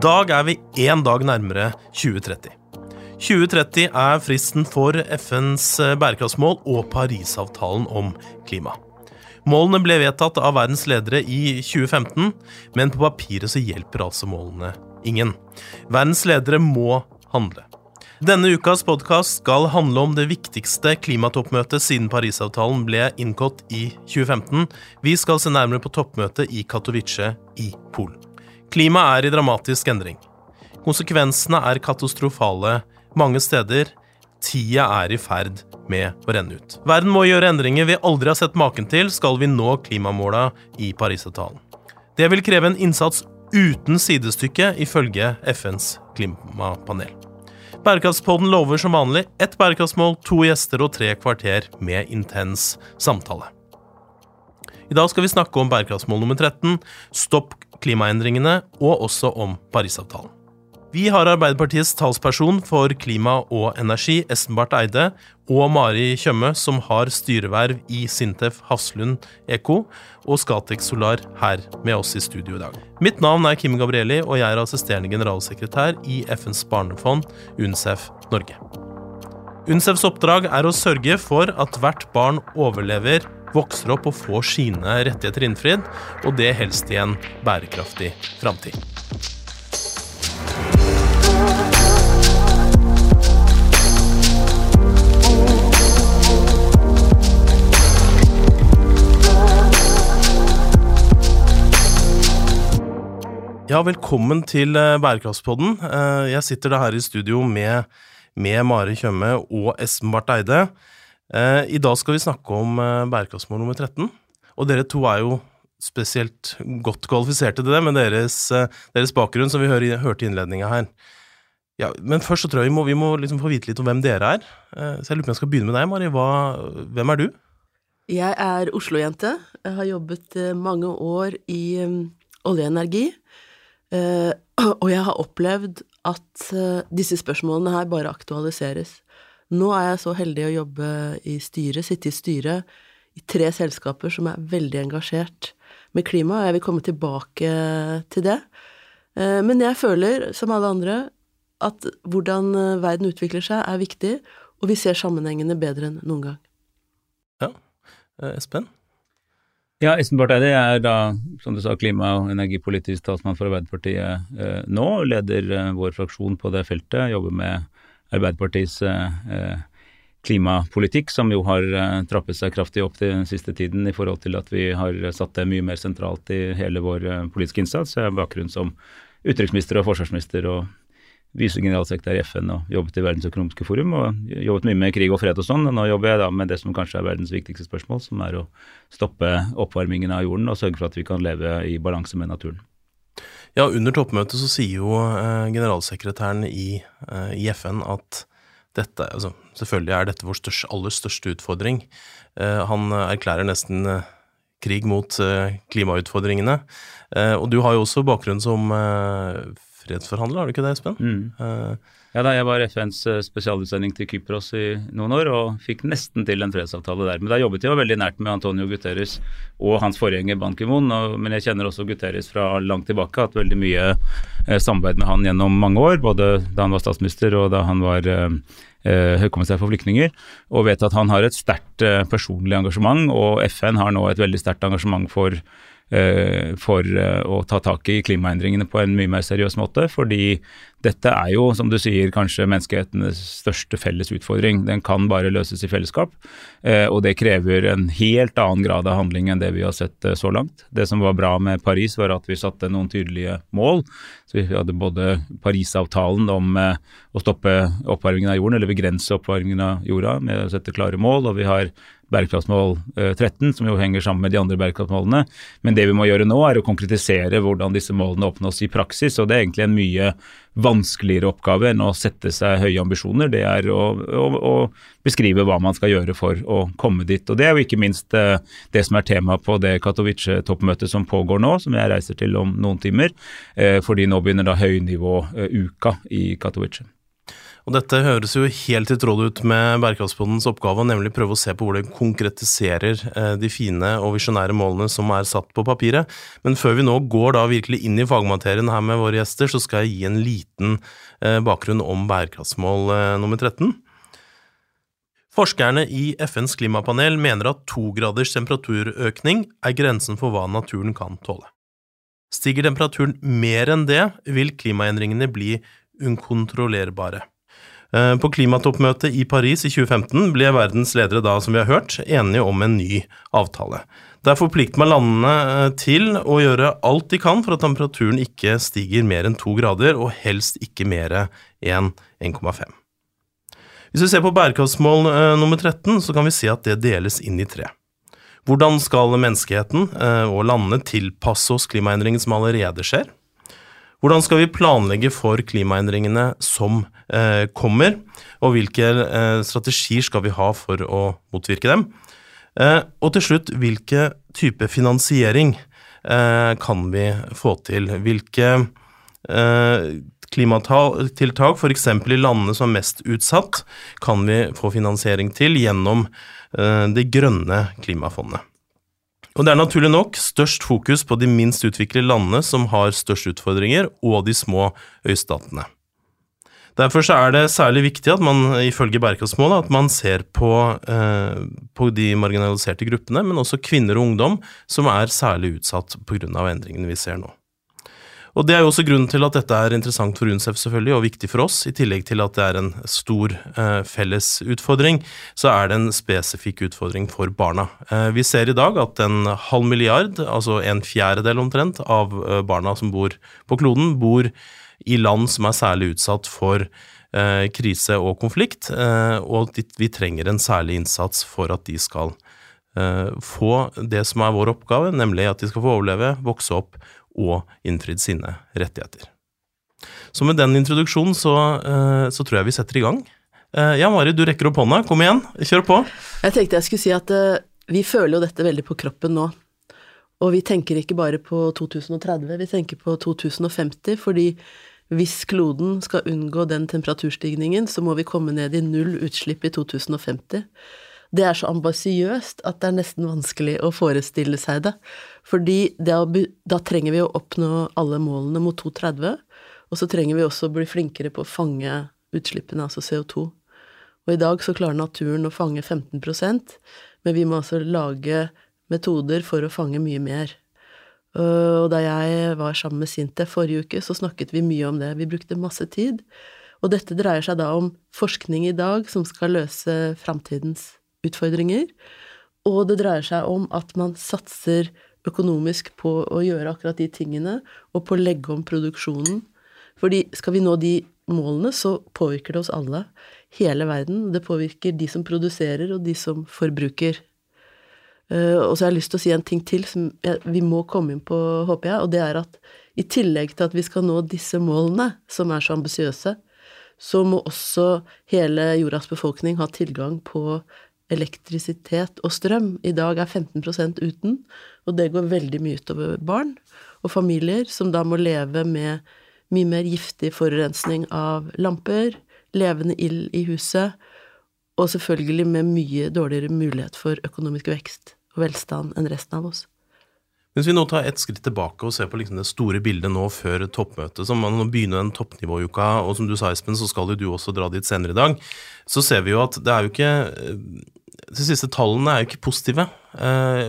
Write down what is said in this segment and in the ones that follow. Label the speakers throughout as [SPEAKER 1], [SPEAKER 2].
[SPEAKER 1] dag er vi én dag nærmere 2030. 2030 er fristen for FNs eh, bærekraftsmål og Parisavtalen om klima. Målene ble vedtatt av verdens ledere i 2015, men på papiret så hjelper altså målene ingen. Verdens ledere må handle. Denne ukas podkast skal handle om det viktigste klimatoppmøtet siden Parisavtalen ble inngått i 2015. Vi skal se nærmere på toppmøtet i Katowice i Polen. Klimaet er i dramatisk endring. Konsekvensene er katastrofale mange steder. Tida er i ferd med å renne ut. Verden må gjøre endringer vi aldri har sett maken til, skal vi nå klimamåla i Parisavtalen. Det vil kreve en innsats uten sidestykke, ifølge FNs klimapanel. Bærekraftspodden lover som vanlig ett bærekraftsmål, to gjester og tre kvarter med intens samtale. I dag skal vi snakke om bærekraftsmål nummer 13, stopp klimaendringene, og også om Parisavtalen. Vi har Arbeiderpartiets talsperson for klima og energi, Espen Barth Eide, og Mari Tjøme, som har styreverv i Sintef Hafslund ECO og Scatec Solar her med oss i studio i dag. Mitt navn er Kim Gabrielli, og jeg er assisterende generalsekretær i FNs barnefond, UNCEF Norge. UNCEFs oppdrag er å sørge for at hvert barn overlever vokser opp og får sine rettigheter innfridd, og det helst i en bærekraftig framtid. Ja, velkommen til eh, Bærekraftspodden. Eh, jeg sitter da her i studio med, med Mari Tjøme og Espen Barth Eide. Eh, I dag skal vi snakke om eh, bærekraftsmål nummer 13. Og dere to er jo spesielt godt kvalifiserte til det med deres, eh, deres bakgrunn, som vi hør, hørte i innledninga her. Ja, men først så tror jeg vi må, vi må liksom få vite litt om hvem dere er. Så jeg lurer på om jeg skal begynne med deg, Mari. Hva, hvem er du?
[SPEAKER 2] Jeg er Oslo-jente. Jeg har jobbet mange år i oljeenergi. og jeg har opplevd at disse spørsmålene her bare aktualiseres. Nå er jeg så heldig å jobbe i styret, sitte i styret i tre selskaper som er veldig engasjert med klima, og jeg vil komme tilbake til det. Eh, men jeg føler, som alle andre, at hvordan verden utvikler seg, er viktig, og vi ser sammenhengene bedre enn noen gang.
[SPEAKER 1] Ja. Eh, Espen?
[SPEAKER 3] Ja, Espen Barth Eide er da, som du sa, klima- og energipolitisk talsmann for Arbeiderpartiet eh, nå. Leder eh, vår fraksjon på det feltet. Jobber med Arbeiderpartiets eh, klimapolitikk, som jo har eh, trappet seg kraftig opp den siste tiden i forhold til at vi har satt det mye mer sentralt i hele vår eh, politiske innsats. Jeg har bakgrunn som utenriksminister og forsvarsminister og visegeneralsekretær i FN og jobbet i Verdens økonomiske forum og jobbet mye med krig og fred og sånn. Nå jobber jeg da med det som kanskje er verdens viktigste spørsmål, som er å stoppe oppvarmingen av jorden og sørge for at vi kan leve i balanse med naturen.
[SPEAKER 1] Ja, under toppmøtet så sier jo eh, generalsekretæren i, eh, i, FN at dette altså, Selvfølgelig er dette vår største, aller største utfordring. Eh, han erklærer nesten krig mot klimautfordringene. Og du har jo også bakgrunn som fredsforhandler, har du ikke det, Espen?
[SPEAKER 3] Mm. Ja da, jeg var FNs eh, spesialutsending til Kypros i noen år og fikk nesten til en fredsavtale der. Men da jobbet jeg veldig nært med Antonio Guterres og hans forgjenger Ban Ki-moon. Men jeg kjenner også Guterres fra langt tilbake, hatt veldig mye eh, samarbeid med han gjennom mange år. Både da han var statsminister og da han var eh, eh høykommissær for flyktninger. Og vet at han har et sterkt eh, personlig engasjement, og FN har nå et veldig sterkt engasjement for for eh, å ta tak i klimaendringene på en mye mer seriøs måte. Fordi dette er jo, som du sier, kanskje menneskehetens største felles utfordring. Den kan bare løses i fellesskap, eh, og det krever en helt annen grad av handling enn det vi har sett så langt. Det som var bra med Paris, var at vi satte noen tydelige mål. Så vi hadde både Parisavtalen om å stoppe oppvarmingen av jorden, eller begrense oppvarmingen av jorda med å sette klare mål, og vi har bærekraftsmål 13, eh, som jo henger sammen med de andre bærekraftsmålene. Men det vi må gjøre nå, er å konkretisere hvordan disse målene oppnås i praksis. Og det er egentlig en mye vanskeligere oppgave enn å sette seg høye ambisjoner. Det er å, å, å beskrive hva man skal gjøre for å komme dit. Og det er jo ikke minst eh, det som er tema på det Katowice-toppmøtet som pågår nå, som jeg reiser til om noen timer. Eh, fordi nå begynner da høynivåuka i Katowice.
[SPEAKER 1] Og dette høres jo helt i tråd ut med Bærekraftsbondens oppgave, nemlig prøve å se på hvor det konkretiserer eh, de fine og visjonære målene som er satt på papiret. Men før vi nå går da virkelig inn i fagmaterien her med våre gjester, så skal jeg gi en liten eh, bakgrunn om bærekraftsmål eh, nummer 13. Forskerne i FNs klimapanel mener at to graders temperaturøkning er grensen for hva naturen kan tåle. Stiger temperaturen mer enn det, vil klimaendringene bli ukontrollerbare. Eh, på klimatoppmøtet i Paris i 2015 ble verdens ledere da, som vi har hørt, enige om en ny avtale. Der forplikter man landene eh, til å gjøre alt de kan for at temperaturen ikke stiger mer enn to grader, og helst ikke mer enn 1,5. Hvis vi ser på bærekraftsmål eh, nummer 13, så kan vi se at det deles inn i tre. Hvordan skal menneskeheten og landene tilpasse oss klimaendringene som allerede skjer? Hvordan skal vi planlegge for klimaendringene som eh, kommer, og hvilke eh, strategier skal vi ha for å motvirke dem? Eh, og til slutt, hvilke type finansiering eh, kan vi få til? Hvilke eh, klimatiltak, f.eks. i landene som er mest utsatt, kan vi få finansiering til gjennom eh, det grønne klimafondet? Og det er naturlig nok størst fokus på de minst utviklede landene som har størst utfordringer, og de små øystatene. Derfor er det særlig viktig at man ifølge bærekraftsmålet at man ser på, eh, på, de marginaliserte gruppene, men også kvinner og ungdom, som er særlig utsatt pga. endringene vi ser nå. Og Det er jo også grunnen til at dette er interessant for UNCEF selvfølgelig, og viktig for oss. I tillegg til at det er en stor eh, felles utfordring, så er det en spesifikk utfordring for barna. Eh, vi ser i dag at en halv milliard, altså en fjerdedel omtrent, av eh, barna som bor på kloden, bor i land som er særlig utsatt for eh, krise og konflikt, eh, og vi trenger en særlig innsats for at de skal eh, få det som er vår oppgave, nemlig at de skal få overleve, vokse opp og innfridd sine rettigheter. Så med den introduksjonen så, eh, så tror jeg vi setter i gang. Eh, ja, Mari, du rekker opp hånda. Kom igjen, kjør på.
[SPEAKER 2] Jeg tenkte jeg skulle si at uh, vi føler jo dette veldig på kroppen nå. Og vi tenker ikke bare på 2030, vi tenker på 2050, fordi hvis kloden skal unngå den temperaturstigningen, så må vi komme ned i null utslipp i 2050 det er så ambisiøst at det er nesten vanskelig å forestille seg det. Fordi det da trenger vi å oppnå alle målene mot 230, og så trenger vi også å bli flinkere på å fange utslippene, altså CO2. Og i dag så klarer naturen å fange 15% men vi må altså lage metoder for å fange mye mer. Og da jeg var sammen med Sintef forrige uke, så snakket vi mye om det. Vi brukte masse tid. Og dette dreier seg da om forskning i dag som skal løse framtidens utfordringer. Og det dreier seg om at man satser økonomisk på å gjøre akkurat de tingene, og på å legge om produksjonen. Fordi skal vi nå de målene, så påvirker det oss alle. Hele verden. Det påvirker de som produserer, og de som forbruker. Uh, og så har jeg lyst til å si en ting til som vi må komme inn på, håper jeg, og det er at i tillegg til at vi skal nå disse målene, som er så ambisiøse, så må også hele jordas befolkning ha tilgang på elektrisitet og strøm. I dag er 15% uten, og det går veldig mye utover barn og familier, som da må leve med mye mer giftig forurensning av lamper, levende ild i huset, og selvfølgelig med mye dårligere mulighet for økonomisk vekst og velstand enn resten av oss.
[SPEAKER 1] Hvis vi nå tar et skritt tilbake og ser på liksom det store bildet nå før toppmøtet, som man begynner den toppnivåuka, og som du sa, Espen, så skal jo du også dra dit senere i dag, så ser vi jo at det er jo ikke de siste tallene er jo ikke positive. Eh,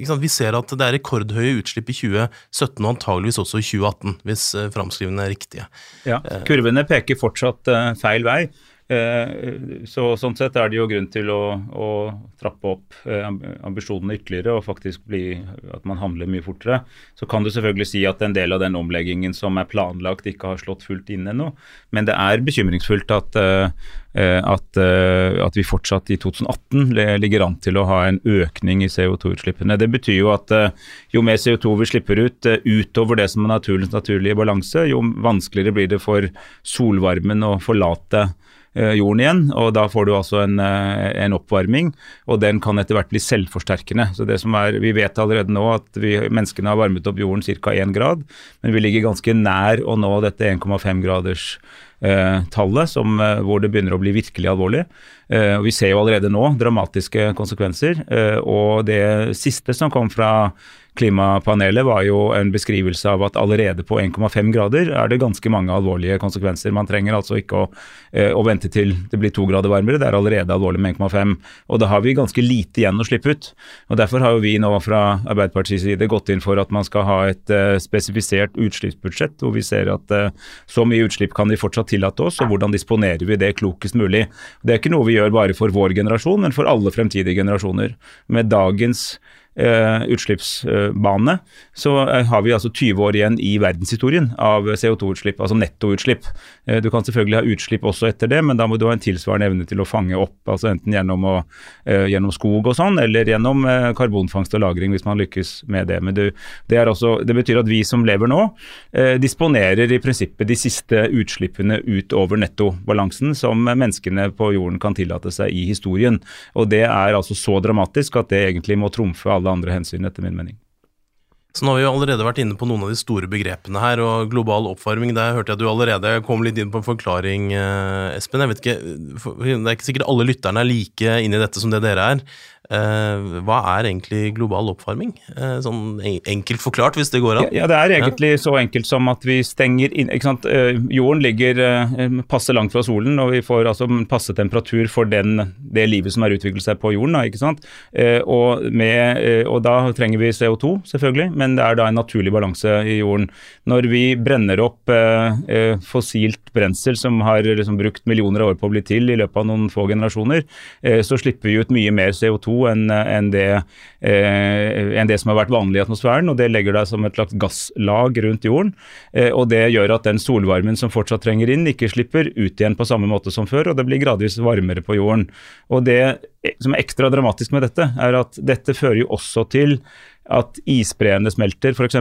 [SPEAKER 1] ikke vi ser at det er rekordhøye utslipp i 2017 og antageligvis også i 2018, hvis eh, framskrivene er riktige.
[SPEAKER 3] Ja, Kurvene peker fortsatt eh, feil vei. Eh, så Sånn sett er det jo grunn til å, å trappe opp eh, ambisjonene ytterligere og faktisk bli at man handler mye fortere. Så kan du selvfølgelig si at en del av den omleggingen som er planlagt, ikke har slått fullt inn ennå. Men det er bekymringsfullt at, eh, at, at vi fortsatt i 2018 ligger an til å ha en økning i CO2-utslippene. Det betyr jo at jo mer CO2 vi slipper ut utover det som er naturens naturlige balanse, jo vanskeligere blir det for solvarmen å forlate jorden igjen. og Da får du altså en, eh, en, oppvarming, og den kan etter hvert bli selvforsterkende. Så det som er, Vi vet allerede nå at vi, menneskene har varmet opp jorden ca. 1 grad, men vi ligger ganske nær å nå dette 1,5 graders tallet, som, hvor det begynner å bli virkelig alvorlig. Og vi ser jo allerede nå dramatiske konsekvenser. Og det siste som kom fra Klimapanelet var jo en beskrivelse av at allerede på 1,5 grader er det ganske mange alvorlige konsekvenser. Man trenger altså ikke å, eh, å, vente til det blir to grader varmere, det er allerede alvorlig med 1,5. Og da har vi ganske lite igjen å slippe ut. Og Derfor har jo vi nå fra Arbeiderpartiets side gått inn for at man skal ha et uh, spesifisert utslippsbudsjett, hvor vi ser at uh, så mye utslipp kan vi fortsatt tillate oss, og hvordan disponerer vi det klokest mulig. Det er ikke noe vi gjør bare for vår generasjon, men for alle fremtidige generasjoner. Med dagens Eh, utslippsbane, så eh, har vi altså 20 år igjen i verdenshistorien av CO2-utslipp, altså nettoutslipp. Eh, du kan selvfølgelig ha utslipp også etter det, men da må du ha en tilsvarende evne til å fange opp, altså enten gjennom, å, gjennom skog og sånn, eller gjennom karbonfangst og -lagring, hvis man lykkes med det. Men det, det, også, det betyr at vi som lever nå, disponerer i prinsippet de siste utslippene utover nettobalansen som menneskene på jorden kan tillate seg i historien. Og det er altså så dramatisk at det egentlig må trumfe alle alle andre hensyn, etter min mening.
[SPEAKER 1] Så nå har vi jo allerede vært inne på noen av de store begrepene her, og global oppvarming, der hørte jeg at du allerede kom litt inn på en forklaring, eh, Espen. Jeg vet ikke, Det er ikke sikkert alle lytterne er like inne i dette som det dere er. Uh, hva er egentlig global oppvarming? Uh, sånn enkelt forklart, hvis det går an?
[SPEAKER 3] Ja, det er egentlig så enkelt som at vi stenger inn ikke sant? Uh, jorden ligger passe langt fra solen, og vi får altså passe temperatur for den, det livet som har utviklet seg på jorden. Da, ikke sant? Og, med, og, da trenger vi CO2, selvfølgelig, men det er da en naturlig balanse i jorden. Når vi brenner opp fossilt brensel som har liksom brukt millioner av år på å bli til i løpet av noen få generasjoner, så slipper vi ut mye mer CO2 enn en det, eh, en det, som har vært vanlig i atmosfæren. og Det legger deg som et slags gasslag rundt jorden. Eh, og Det gjør at den solvarmen som fortsatt trenger inn, ikke slipper ut igjen på samme måte som før, og det blir gradvis varmere på jorden. Og Det som er ekstra dramatisk med dette, er at dette fører jo også til at isbreene smelter, f.eks.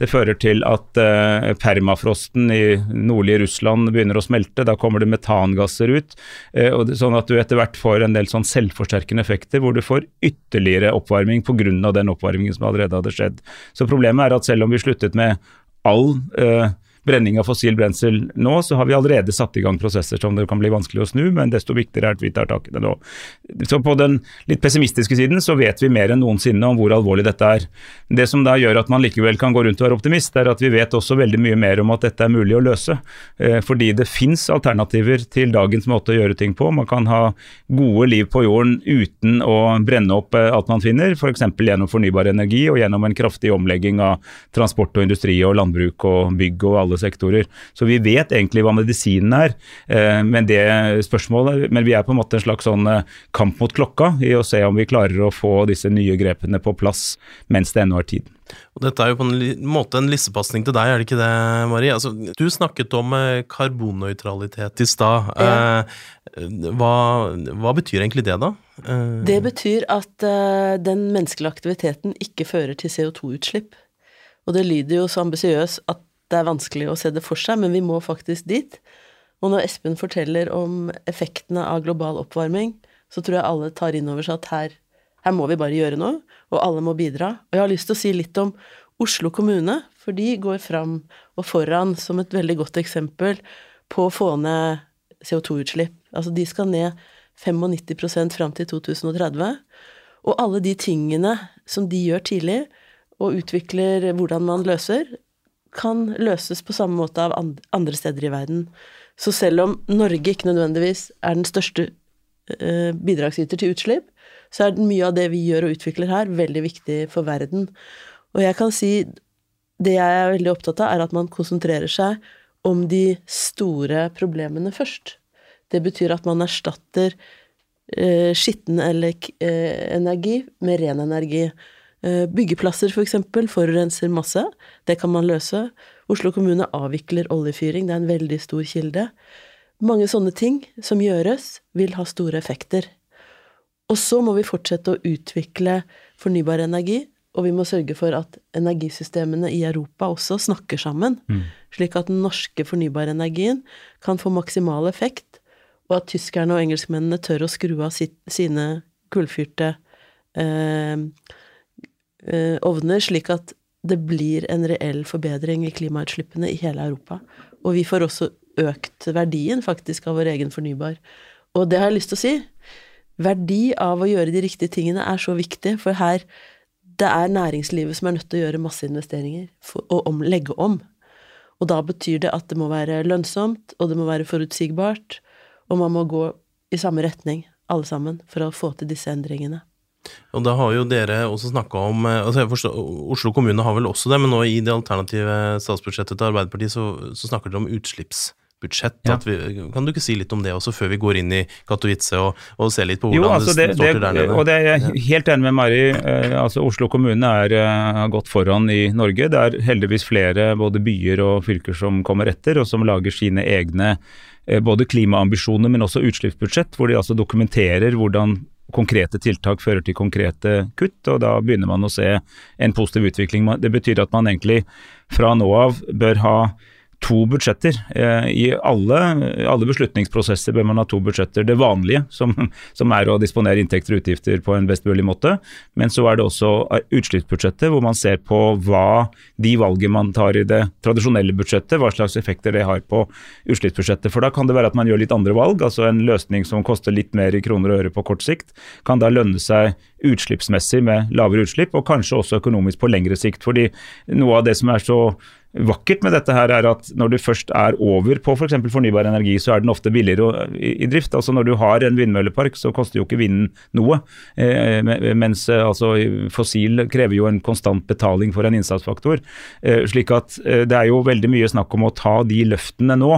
[SPEAKER 3] Det fører til at eh, permafrosten i nordlige Russland begynner å smelte. Da kommer det metangasser ut. Eh, det, sånn at du etter hvert får en del sånn selvforsterkende effekter hvor du får ytterligere oppvarming pga. den oppvarmingen som allerede hadde skjedd. Så problemet er at selv om vi sluttet med all uh, brenning av fossil brensel nå, så har vi allerede satt i gang prosesser som det kan bli vanskelig å snu, men desto viktigere er at vi tar tak i det nå. Så på den litt pessimistiske siden så vet vi mer enn noensinne om hvor alvorlig dette er. Det som da gjør at man likevel kan gå rundt og være optimist, er at vi vet også veldig mye mer om at dette er mulig å løse. Eh, fordi det fins alternativer til dagens måte å gjøre ting på. Man kan ha gode liv på jorden uten å brenne opp eh, alt man finner, f.eks. For gjennom fornybar energi og gjennom en kraftig omlegging av transport og industri og landbruk og bygg og alle alle sektorer. Så vi vet egentlig hva medisinen er, eh, men, det spørsmålet, men vi er på en måte en slags sånn eh, kamp mot klokka i å se om vi klarer å få disse nye grepene på plass mens det ennå er tid.
[SPEAKER 1] Og Dette er jo på en måte en lissepasning til deg, er det ikke det, Marie? Altså, du snakket om eh, karbonnøytralitet i stad. Ja. Hva, hva, betyr egentlig det, da?
[SPEAKER 2] Det betyr at den menneskelige aktiviteten ikke fører til CO2-utslipp. Og det lyder jo så ambisiøst at det er vanskelig å se det for seg, men vi må faktisk dit. Og når Espen forteller om effektene av global oppvarming, så tror jeg alle tar inn over seg at her, her må vi bare gjøre noe, og alle må bidra. Og jeg har lyst til å si litt om Oslo kommune, for de går fram og foran som et veldig godt eksempel på å få ned CO2-utslipp. Altså de skal ned 95% fram til 2030. Og alle de tingene som de gjør tidlig, og utvikler hvordan man løser, kan løses på samme måte av andre steder i verden. Så selv om Norge ikke nødvendigvis er den største eh, bidragsyter til utslipp, så er mye av det vi gjør og utvikler her, veldig viktig for verden. Og jeg kan si det jeg er veldig opptatt av, er at man konsentrerer seg om de store problemene først. Det betyr at man erstatter eh, skitten eller eh, energi med ren energi. Eh, byggeplasser, for eksempel, forurenser masse. Det kan man løse. Oslo kommune avvikler oljefyring, det er en veldig stor kilde. Mange sånne ting som gjøres, vil ha store effekter. Og så må vi fortsette å utvikle fornybar energi, og vi må sørge for at energisystemene i Europa også snakker sammen, mm. slik at den norske fornybarenergien kan få maksimal effekt, og at tyskerne og engelskmennene tør å skru av sitt, sine kullfyrte Eh, ovner, slik at det blir en reell forbedring i klimautslippene i hele Europa. Og vi får også økt verdien faktisk av vår egen fornybar. Og det har jeg lyst til å si. Verdi av å gjøre de riktige tingene er så viktig, for her det er næringslivet som er nødt til å gjøre masse investeringer og om, legge om. Og da betyr det at det må være lønnsomt, og det må være forutsigbart, og man må gå i samme retning, alle sammen, for å få til disse endringene.
[SPEAKER 1] Og da har jo dere også snakka om eh, altså forstår, Oslo kommune har vel også det, men nå i det alternative statsbudsjettet til Arbeiderpartiet så, så snakker dere om utslipps budsjett. Ja. Vi, kan du ikke si litt om det også, før vi går inn i Katowice og, og ser litt på hvordan jo, altså det, det, står til der nede?
[SPEAKER 3] Og det er jeg helt enig med Mari. Eh, altså Oslo kommune er, eh, gått foran i Norge. Det er heldigvis flere både byer og fylker som kommer etter, og som lager sine egne eh, både klimaambisjoner, men også utslippsbudsjett, hvor de altså dokumenterer hvordan konkrete tiltak fører til konkrete kutt, og da begynner man å se en positiv utvikling. Det betyr at man egentlig fra nå av bør ha to budsjetter. Eh, I alle, alle, beslutningsprosesser bør man ha to budsjetter. Det vanlige, som, som, er å disponere inntekter og utgifter på en best mulig måte. Men så er det også utslippsbudsjettet, hvor man ser på hva de valgene man tar i det tradisjonelle budsjettet, hva slags effekter det har på utslippsbudsjettet. For da kan det være at man gjør litt andre valg. altså En løsning som koster litt mer i kroner og øre på kort sikt, kan da lønne seg utslippsmessig med lavere utslipp, og kanskje også økonomisk på lengre sikt. fordi noe av det som er så vakkert med dette her er at når du først er over på f.eks. For fornybar energi, så er den ofte billigere i, drift. Altså Når du har en vindmøllepark, så koster jo ikke vinden noe. Eh, mens eh, altså, fossil krever jo en konstant betaling for en innsatsfaktor. Eh, slik at eh, det er jo veldig mye snakk om å ta de løftene nå,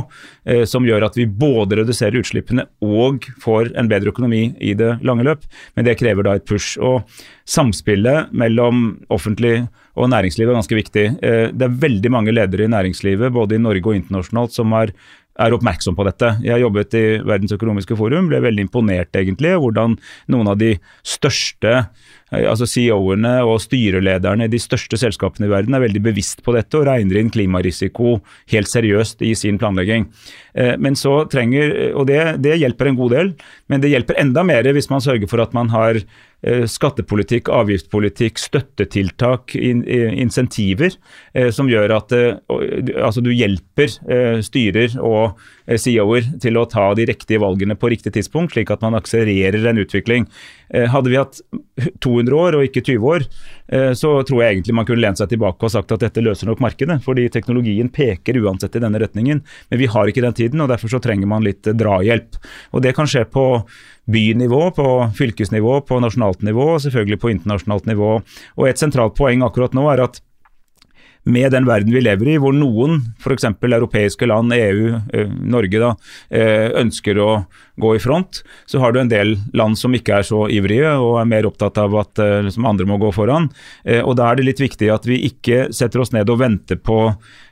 [SPEAKER 3] eh, som gjør at vi både reduserer utslippene og får en bedre økonomi i det lange løp. Men det krever da et push. Og Samspillet mellom offentlig og næringsliv er ganske viktig. Eh, det er veldig mange ledere i næringslivet, både i Norge og internasjonalt, som er, er oppmerksom på dette. Jeg jobbet i Verdens økonomiske forum, ble veldig imponert egentlig hvordan noen av de største Eh, altså CEO-ene og styrelederne i de største selskapene i verden er veldig bevisst på dette og regner inn klimarisiko helt seriøst i sin planlegging. Eh, men så trenger, og det, det hjelper en god del, men det hjelper enda mer hvis man sørger for at man har skattepolitikk, avgiftspolitikk, støttetiltak, insentiver som gjør at altså du hjelper styrer og CEO-er til å ta de riktige valgene på riktig tidspunkt, slik at man akselererer en utvikling. Hadde vi hatt 200 år og ikke 20 år, eh, så tror jeg egentlig man kunne lent seg tilbake og sagt at dette løser nok markedet. Fordi teknologien peker uansett i denne retningen. Men vi har ikke den tiden, og derfor så trenger man litt drahjelp. Og det kan skje på bynivå, på fylkesnivå, på nasjonalt nivå og selvfølgelig på internasjonalt nivå. Og et sentralt poeng akkurat nå er at med den verden vi lever i, hvor noen, f.eks. europeiske land, EU, eh, Norge, da, eh, ønsker å gå i front, så har du en del land som ikke er så ivrige og er mer opptatt av at eh, liksom, andre må gå foran. Og Da er det litt viktig at vi ikke setter oss ned og venter på,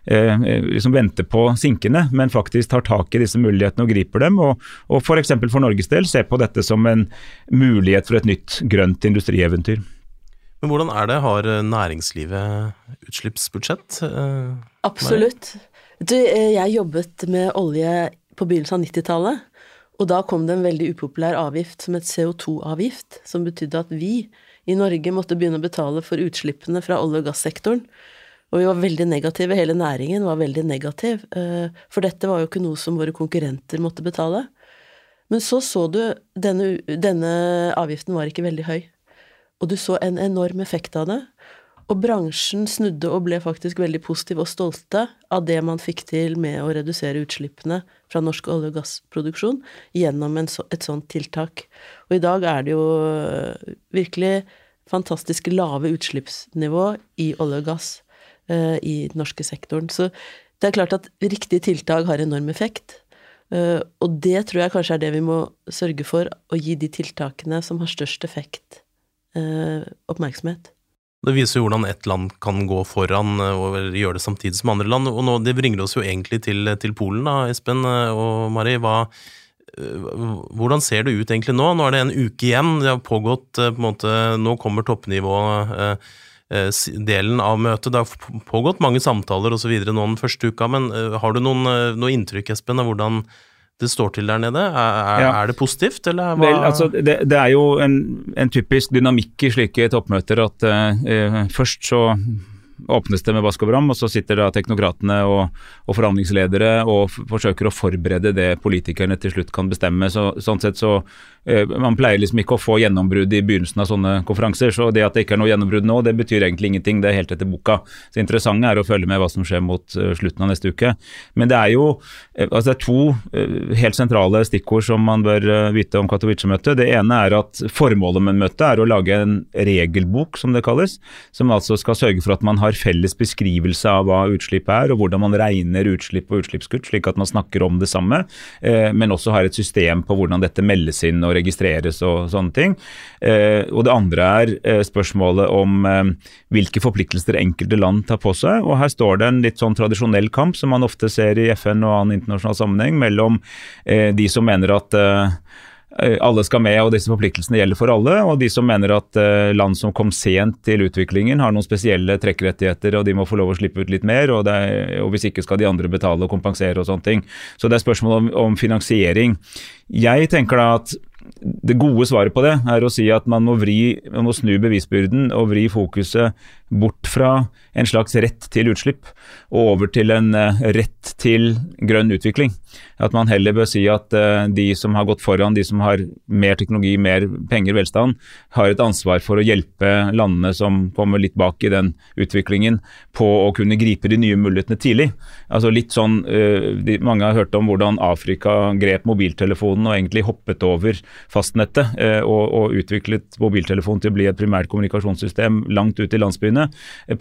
[SPEAKER 3] liksom venter på sinkene, men faktisk tar tak i disse mulighetene og griper dem. Og, og f.eks. For, for Norges del se på dette som en mulighet for et nytt grønt industrieventyr.
[SPEAKER 1] Men hvordan er det? Har eh, næringslivet utslippsbudsjett? Eh,
[SPEAKER 2] Absolutt. Du, eh, jeg jobbet med olje på begynnelsen av 90-tallet, og da kom det en veldig upopulær avgift som et CO2-avgift, som betydde at vi i Norge måtte begynne å betale for utslippene fra olje- og gassektoren. Og vi var veldig negative, hele næringen var veldig negativ, for dette var jo ikke noe som våre konkurrenter måtte betale. Men så så du denne, denne avgiften var ikke veldig høy og du så en enorm effekt av det. Og bransjen snudde og ble faktisk veldig positiv og stolte av det man fikk til med å redusere utslippene fra norsk olje- og gassproduksjon gjennom så, et sånt tiltak. Og i dag er det jo øh, virkelig fantastisk lave utslippsnivå i olje og gass uh, i den norske sektoren. Så det er klart at riktige tiltak har enorm effekt. Uh, og det tror jeg kanskje er det vi må sørge for, å gi de tiltakene som har størst effekt eh, oppmerksomhet.
[SPEAKER 1] Det viser jo hvordan ett land kan gå foran eh, og gjøre det samtidig som andre land. og nå, Det bringer oss jo egentlig til, til Polen, da, Espen eh, og Mari. Hva, eh, hvordan ser det ut egentlig nå? Nå er det en uke igjen. Det har pågått på en måte, Nå kommer toppnivå-delen av møtet. Det har pågått mange samtaler osv. nå den første uka, men har du noen, noe inntrykk, Espen, av hvordan det står til der nede? Er, ja. er det positivt, eller
[SPEAKER 3] hva? Vel, altså, det, det, er jo en, en, typisk dynamikk i slike toppmøter at uh, først så åpnes det med vask og bram, og så sitter da teknokratene og, og forhandlingsledere og forsøker å forberede det politikerne til slutt kan bestemme. Så, sånn sett så Man pleier liksom ikke å få gjennombrudd i begynnelsen av sånne konferanser, så det at det ikke er noe gjennombrudd nå, det betyr egentlig ingenting. Det er helt etter boka. Så interessante er å følge med hva som skjer mot uh, slutten av neste uke. Men det er jo uh, altså det er to helt sentrale stikkord som man bør vite om Katowice-møtet. Det ene er at formålet med møtet er å lage en regelbok, som det kalles, som altså skal sørge for at man har felles beskrivelse av hva utslipp er, og hvordan man regner utslipp og utslippskutt, slik at man snakker om det samme, eh, men også har et system på hvordan dette meldes inn og registreres og sånne ting. Eh, og det andre er eh, spørsmålet om hvilke forpliktelser enkelte land tar på seg. og Her står det en litt sånn tradisjonell kamp som man ofte ser i FN og annen internasjonal sammenheng, mellom de som mener at Eh, alle skal med, og disse forpliktelsene gjelder for alle. Og de som mener at eh, land som kom sent til utviklingen, har noen spesielle trekkrettigheter, og de må få lov å slippe ut litt mer. Og, er, og hvis ikke skal de andre betale og kompensere og sånne ting. Så det er spørsmål om, om finansiering. Jeg tenker da at det gode svaret på det er å si at man må, vri, man må snu bevisbyrden og vri fokuset bort fra en slags rett til utslipp og over til en uh, rett til grønn utvikling. At man heller bør si at uh, de som har gått foran, de som har mer teknologi, mer penger, velstand, har et ansvar for å hjelpe landene som kommer litt bak i den utviklingen, på å kunne gripe de nye mulighetene tidlig. Altså litt sånn, uh, Mange har hørt om hvordan Afrika grep mobiltelefonen og egentlig hoppet over fastnettet og, og utviklet mobiltelefonen til å bli et primært kommunikasjonssystem langt ut i landsbyene.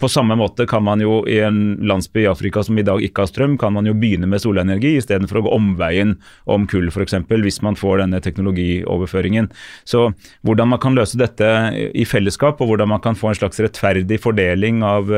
[SPEAKER 3] På samme måte kan man jo i en landsby i Afrika som i dag ikke har strøm, kan man jo begynne med solenergi istedenfor å gå omveien om kull f.eks. hvis man får denne teknologioverføringen. Så hvordan man kan løse dette i fellesskap, og hvordan man kan få en slags rettferdig fordeling av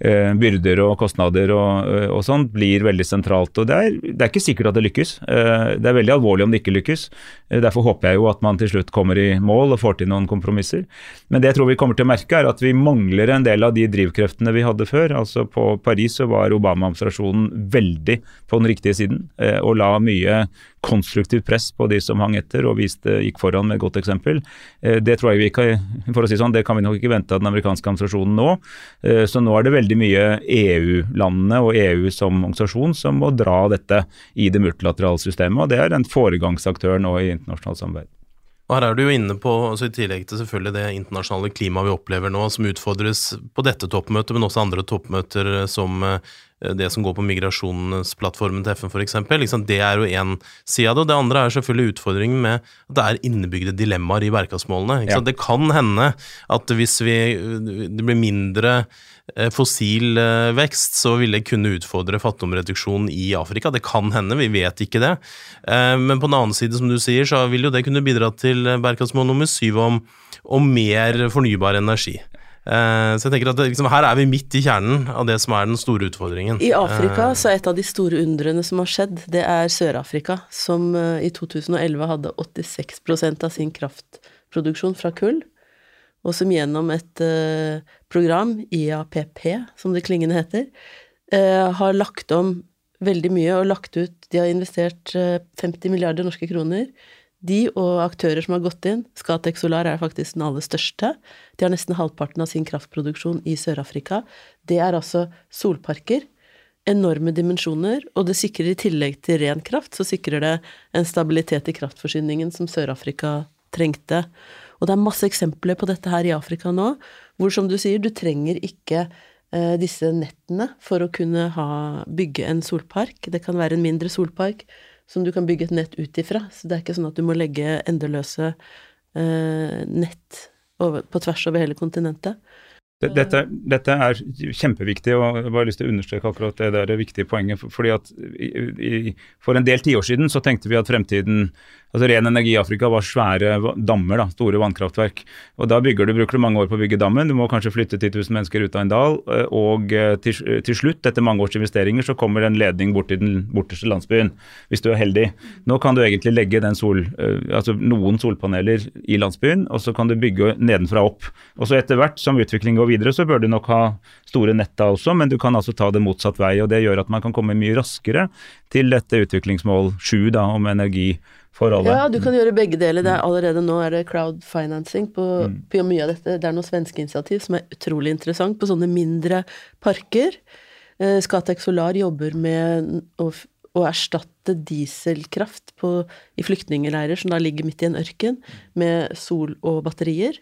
[SPEAKER 3] eh, byrder og kostnader og, eh, og sånn, blir veldig sentralt. og det er, det er, ikke sikkert at det lykkes. Eh, det er veldig alvorlig om det ikke lykkes. Eh, derfor håper jeg jo at man til slutt kommer i mål og får til noen kompromisser. Men det jeg tror vi kommer til å merke, er at vi mangler en del av de drivkreftene vi hadde før. Altså På Paris så var Obama-administrasjonen veldig på den riktige siden eh, og la mye konstruktivt press på de som hang etter og viste, gikk foran med et godt eksempel. Eh, det tror jeg vi ikke, for å si sånn, det kan vi nok ikke vente av den amerikanske administrasjonen nå. Så nå er det veldig mye EU-landene og EU som organisasjon som må dra dette i det multilaterale systemet. og Det er en foregangsaktør nå i internasjonalt samarbeid.
[SPEAKER 1] Og her er du jo inne på, altså I tillegg til selvfølgelig det internasjonale klimaet vi opplever nå, som utfordres på dette toppmøtet, men også andre toppmøter som Eh, det som går på migrasjonsplattformen til FN f.eks. Liksom, det er jo én side av det. Og det andre er selvfølgelig utfordringen med at det er innebygde dilemmaer i bærekraftsmålene. Ja. Det kan hende at hvis vi, det blir mindre eh, fossil eh, vekst, så vil det kunne utfordre fattigdomsreduksjon i Afrika. Det kan hende, vi vet ikke det. Men på den annen side, som du sier, så vil jo det kunne bidra til bærekraftsmål nummer syv om, om mer fornybar energi. Eh, så jeg tenker at liksom, her er vi midt i kjernen av det som er den store utfordringen.
[SPEAKER 2] I Afrika eh, så er et av de store undrene som har skjedd, det er Sør-Afrika, som eh, i 2011 hadde 86% av sin kraftproduksjon fra kull, og som gjennom et program, IAPP, som det klingende heter, har lagt om veldig mye og lagt ut De har investert 50 milliarder norske kroner de og aktører som har gått inn, Scatec Solar er faktisk den aller største. De har nesten halvparten av sin kraftproduksjon i Sør-Afrika. Det er altså solparker. Enorme dimensjoner, og det sikrer i tillegg til ren kraft, så sikrer det en stabilitet i kraftforsyningen som Sør-Afrika trengte. Og det er masse eksempler på dette her i Afrika nå, hvor som du sier, du trenger ikke eh, disse nettene for å kunne ha, bygge en solpark. Det kan være en mindre solpark som du kan bygge et nett ut ifra. Så det er ikke sånn at du må legge endeløse eh, nett over, på tvers over hele kontinentet.
[SPEAKER 3] Dette, dette, er kjempeviktig, og jeg har bare lyst til å understreke akkurat det der viktige poenget. fordi at i, For en del tiår siden så tenkte vi at fremtiden altså Ren energi i Afrika var svære dammer, da, store vannkraftverk. og Da bygger du, bruker du mange år på å bygge dammen, du må kanskje flytte 10 000 mennesker ut av en dal. Og til, til slutt, etter mange års investeringer, så kommer en ledning bort til den borteste landsbyen, hvis du er heldig. Nå kan du egentlig legge sol, altså noen solpaneler i landsbyen, og så kan du bygge nedenfra opp. Og så etter hvert som utvikling går videre, så bør du nok ha store nett også, men du kan altså ta det motsatt vei. og Det gjør at man kan komme mye raskere til dette utviklingsmål 7 da, om energi for alle.
[SPEAKER 2] Ja, du kan gjøre begge deler. Det er allerede nå er det crowdfinancing på, på mye av dette. Det er noen svenske initiativ som er utrolig interessant på sånne mindre parker. Eh, Scatec Solar jobber med å, å erstatte dieselkraft på, i flyktningleirer som da ligger midt i en ørken, med sol og batterier.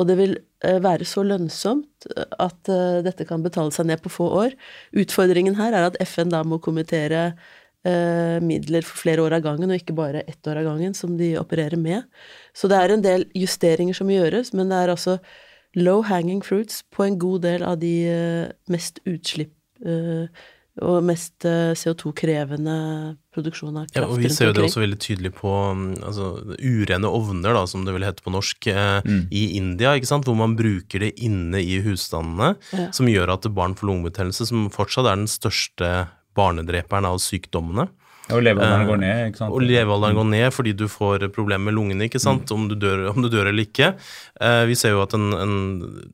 [SPEAKER 2] Og det vil eh, være så lønnsomt at eh, dette kan betale seg ned på få år. Utfordringen her er at FN da må kommentere eh, midler for flere år av gangen, og ikke bare ett år av gangen, som de opererer med. Så det er en del justeringer som gjøres, men det er altså low hanging fruits på en god del av de eh, mest utslipp eh, og mest eh, CO2-krevende produksjon av kraft.
[SPEAKER 1] Ja, og vi ser jo det også veldig tydelig på mm, altså, urene ovner, da, som det vil hete på norsk,
[SPEAKER 3] Mm.
[SPEAKER 1] i India, ikke sant? hvor man bruker det inne i husstandene,
[SPEAKER 2] Ja.
[SPEAKER 1] som gjør at barn får lungebetennelse, som fortsatt er den største barnedreperen av sykdommene.
[SPEAKER 3] Og levealderen
[SPEAKER 1] Eh,
[SPEAKER 3] går ned, ikke sant.
[SPEAKER 1] Og levealderen går ned fordi du får problemer med lungene, ikke sant,
[SPEAKER 3] Mm.
[SPEAKER 1] om, du dør, om du dør eller ikke. Eh, vi ser jo at en, en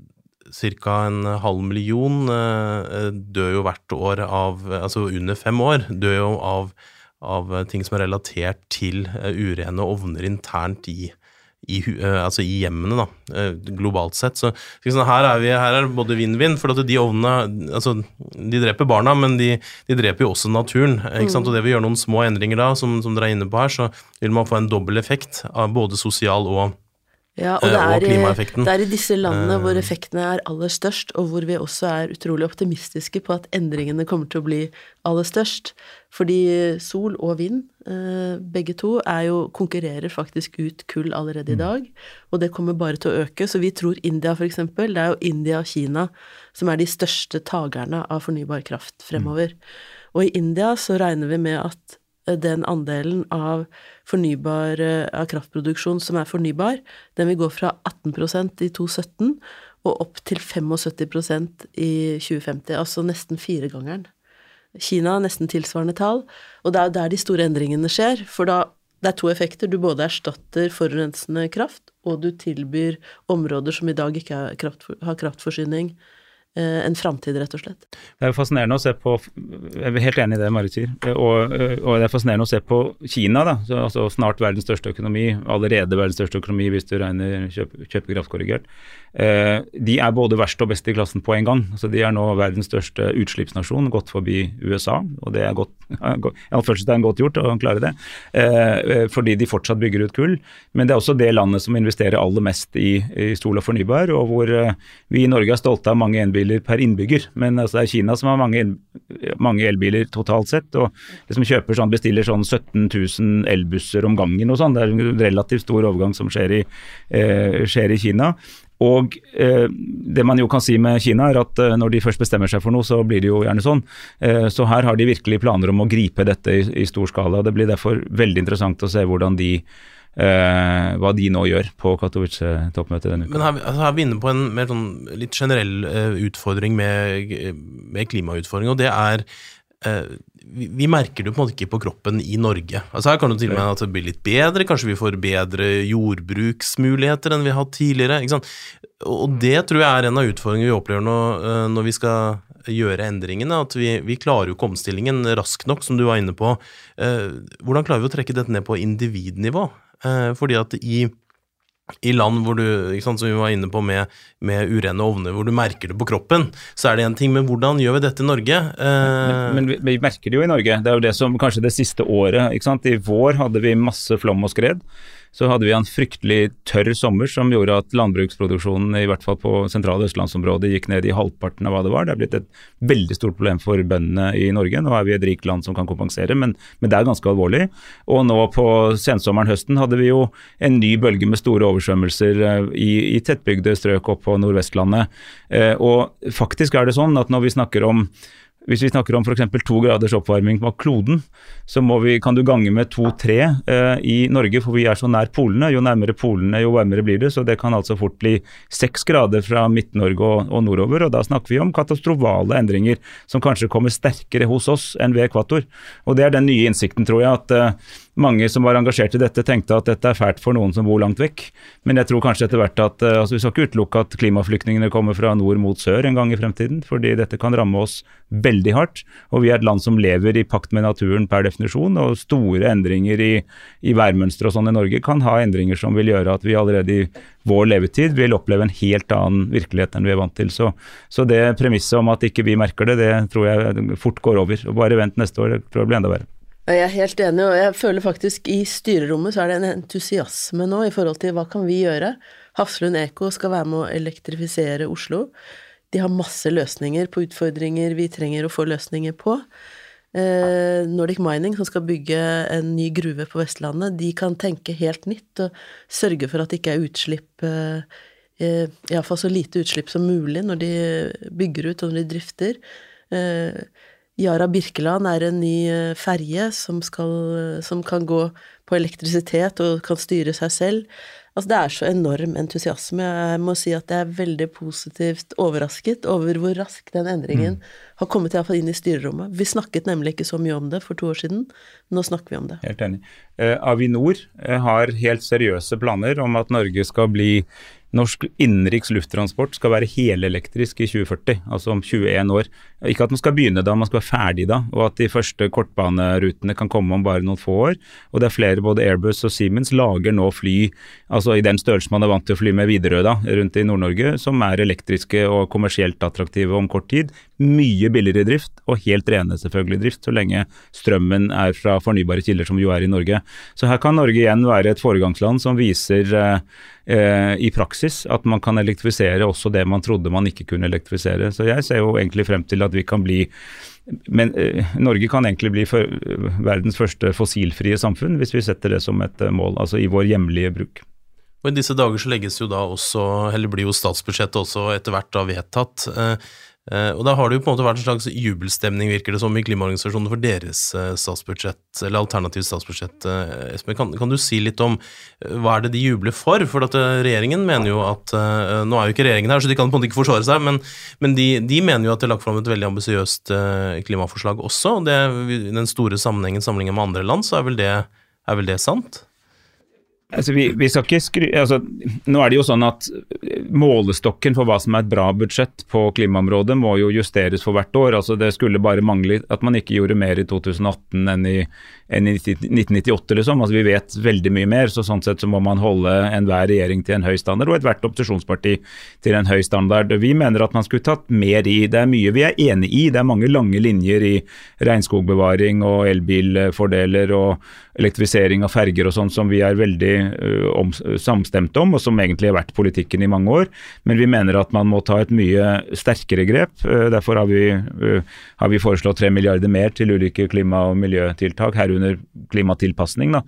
[SPEAKER 1] Ca. en halv million eh, dør jo hvert år av Altså under fem år dør jo av, av ting som er relatert til urene ovner internt i i, eh, altså i hjemmene, da, eh, globalt sett. Så ikke her, er vi, her er det både vinn-vinn, for at de ovnene altså, De dreper barna, men de, de dreper jo også naturen. Ikke sant? Og det vil gjøre noen små endringer da, som, som dere er inne på her, så vil man få en dobbel effekt av både sosial og
[SPEAKER 2] Ja, og
[SPEAKER 1] eh,
[SPEAKER 2] det er, i-
[SPEAKER 1] klimaeffekten.
[SPEAKER 2] det er i disse landene hvor
[SPEAKER 1] Eh.
[SPEAKER 2] effektene er aller størst, og hvor vi også er utrolig optimistiske på at endringene kommer til å bli aller størst. Fordi sol og vind, eh, begge to, jo, konkurrerer faktisk ut kull allerede i dag. Og det kommer bare til å øke. Så vi tror India, eksempel, det er jo India og Kina som er de største tagerne av fornybar kraft fremover. Og i India så regner vi med at den andelen av fornybar eh, av kraftproduksjon som er fornybar, den vil gå fra 18% i 2017 og opp til 75% i 2050, altså nesten firegangeren. Kina har nesten tilsvarende tall, og det er der de store endringene skjer, for da det er to effekter. Du både erstatter forurensende kraft, og du tilbyr områder som i dag ikke har, kraft, har kraftforsyning, eh, en framtid, rett og slett.
[SPEAKER 3] Det er jo fascinerende å se på Jeg er helt enig i det Marit sier. Og, og det er fascinerende å se på Kina, da. Så, altså snart verdens største økonomi. Allerede verdens største økonomi hvis du regner kjøp, kjøpekraftkorrigert. Eh, de er både verst og best i klassen på en gang. Altså, de er nå verdens største utslippsnasjon, gått forbi USA. Og det er godt, anførselstegn godt gjort å klare det. Eh, fordi de fortsatt bygger ut kull. Men det er også det landet som investerer aller mest i, i sol og fornybar, og hvor eh, vi i Norge er stolte av mange elbiler per innbygger. Men altså, det er Kina som har mange, mange elbiler totalt sett. og det som kjøper sånn, bestiller sånn 17 000 elbusser om gangen og sånn. Det er en relativt stor overgang som skjer i, eh, skjer i Kina. Og eh, det man jo kan si med Kina, er at eh, når de først bestemmer seg for noe, så blir det jo gjerne sånn. Eh, så her har de virkelig planer om å gripe dette i, i stor skala. Det blir derfor veldig interessant å se hvordan de eh, hva de nå gjør på Katowice-toppmøtet denne uka.
[SPEAKER 1] Men her, altså her er vi inne på en mer sånn litt generell eh, utfordring med, med klimautfordring, og det er vi, vi merker det på en måte ikke på kroppen i Norge. Altså Her kan det til og med at det blir litt bedre, kanskje vi får bedre jordbruksmuligheter enn vi har hatt tidligere. ikke sant? Og det tror jeg er en av utfordringene vi opplever nå eh, når vi skal gjøre endringene, at vi, vi klarer jo ikke omstillingen raskt nok, som du var inne på. Eh, hvordan klarer vi å trekke dette ned på individnivå? Eh, fordi at i i land hvor du, sant, som vi var inne på med, med urene ovner, hvor du merker det på kroppen, så er det en ting, men hvordan gjør vi dette i Norge? Eh,
[SPEAKER 3] Men vi, vi merker det jo i Norge. Det er jo det som kanskje det siste året. ikke sant? I vår hadde vi masse flom og skred. Så hadde vi en fryktelig tørr sommer som gjorde at landbruksproduksjonen i hvert fall på sentrale østlandsområdet gikk ned i halvparten av hva det var. Det er blitt et veldig stort problem for bøndene i Norge. Nå er vi et rikt land som kan kompensere, men, men det er ganske alvorlig. Og nå på sensommeren høsten hadde vi jo en ny bølge med store oversvømmelser eh, i, i tettbygde strøk opp på Nordvestlandet. Eh, og faktisk er det sånn at når vi snakker om hvis vi snakker om f.eks. to graders oppvarming på kloden, så vi, kan du gange med to-tre eh, i Norge, for vi er så nær polene. Jo nærmere polene, jo varmere blir det. Så det kan altså fort bli seks grader fra Midt-Norge og, og nordover. Og da snakker vi om katastrofale endringer som kanskje kommer sterkere hos oss enn ved ekvator. Og det er den nye innsikten, tror jeg, at eh, mange som var engasjert i dette, tenkte at dette er fælt for noen som bor langt vekk. Men jeg tror kanskje etter hvert at altså vi skal ikke utelukke at klimaflyktningene kommer fra nord mot sør en gang i fremtiden. Fordi dette kan ramme oss veldig hardt. Og vi er et land som lever i pakt med naturen per definisjon. Og store endringer i, i værmønstre og sånn i Norge kan ha endringer som vil gjøre at vi allerede i vår levetid vil oppleve en helt annen virkelighet enn vi er vant til. Så, så det premisset om at ikke vi merker det, det tror jeg fort går over. Og bare vent neste år, det tror jeg blir enda verre.
[SPEAKER 2] Jeg er helt enig, og jeg føler faktisk i styrerommet så er det en entusiasme nå i forhold til hva kan vi gjøre. Hafslund Eko skal være med å elektrifisere Oslo. De har masse løsninger på utfordringer vi trenger å få løsninger på. Eh, Nordic Mining, som skal bygge en ny gruve på Vestlandet, de kan tenke helt nytt og sørge for at det ikke er utslipp eh, eh Iallfall så lite utslipp som mulig når de bygger ut og når de drifter. Yara Birkeland er en ny eh, ferje som, eh, som, kan gå på elektrisitet og kan styre seg selv. Altså, det er så enorm entusiasme. Jeg må si at jeg er veldig positivt overrasket over hvor raskt den endringen mm. har kommet iallfall inn i styrerommet. Vi snakket nemlig ikke så mye om det for to år siden. Nå snakker vi om det.
[SPEAKER 3] Helt enig. Eh, Avinor eh, har helt seriøse planer om at Norge skal bli Norsk innenriks lufttransport skal være helelektrisk i 2040, altså om 21 år. Ikke at man skal begynne da, man skal være ferdig da, og at de første kortbanerutene kan komme om bare noen få år. Og det er flere, både Airbus og Siemens lager nå fly altså i den størrelsen man er vant til å fly med Widerøe rundt i Nord-Norge, som er elektriske og kommersielt attraktive om kort tid. Mye billigere drift, og helt rene selvfølgelig drift, så lenge strømmen er fra fornybare kilder, som jo er i Norge. Så her kan Norge igjen være et foregangsland som viser eh, eh, i praksis at man kan elektrifisere også det man trodde man ikke kunne elektrifisere. Så jeg ser jo egentlig frem til at vi kan bli men eh, Norge kan egentlig bli for, verdens første fossilfrie samfunn hvis vi setter det som et eh, mål, altså i vår hjemlige bruk.
[SPEAKER 1] Og I disse dager så legges jo da også, eller blir jo statsbudsjettet også etter hvert da vedtatt. Eh, Eh, og da har det jo på en måte vært en slags jubelstemning, virker det som, i klimaorganisasjonene for deres eh, statsbudsjett, eller alternativt statsbudsjett. Eh, Espen, kan, kan, du si litt om hva er det de jubler for? For at regjeringen mener jo at Nå er jo ikke regjeringen her, så de kan på en måte ikke forsvare seg, men, men de, de, mener jo at de er lagt fram et veldig ambisiøst klimaforslag også. og det, I den store sammenhengen sammenlignet med andre land, så er vel det, er vel det sant?
[SPEAKER 3] Altså, vi, vi, skal ikke skry... Altså, nå er det jo sånn at Målestokken for hva som er et bra budsjett på klimaområdet må jo justeres for hvert år. Altså, det skulle bare mangle at man ikke gjorde mer i 2018 enn i, enn i 1998. Liksom. Altså, vi vet veldig mye mer, så sånn sett så må man holde enhver regjering til en høy standard, og ethvert opposisjonsparti til en høy standard. Vi mener at man skulle tatt mer i. Det er mye vi er enig i. Det er mange lange linjer i regnskogbevaring og elbilfordeler og elektrifisering av ferger og sånn som vi er veldig om, samstemte om, og som egentlig har vært politikken i mange år. Men vi mener at man må ta et mye sterkere grep. Uh, derfor har vi, uh, har vi foreslått tre milliarder mer til ulike klima- og miljøtiltak, herunder klimatilpasning. Da.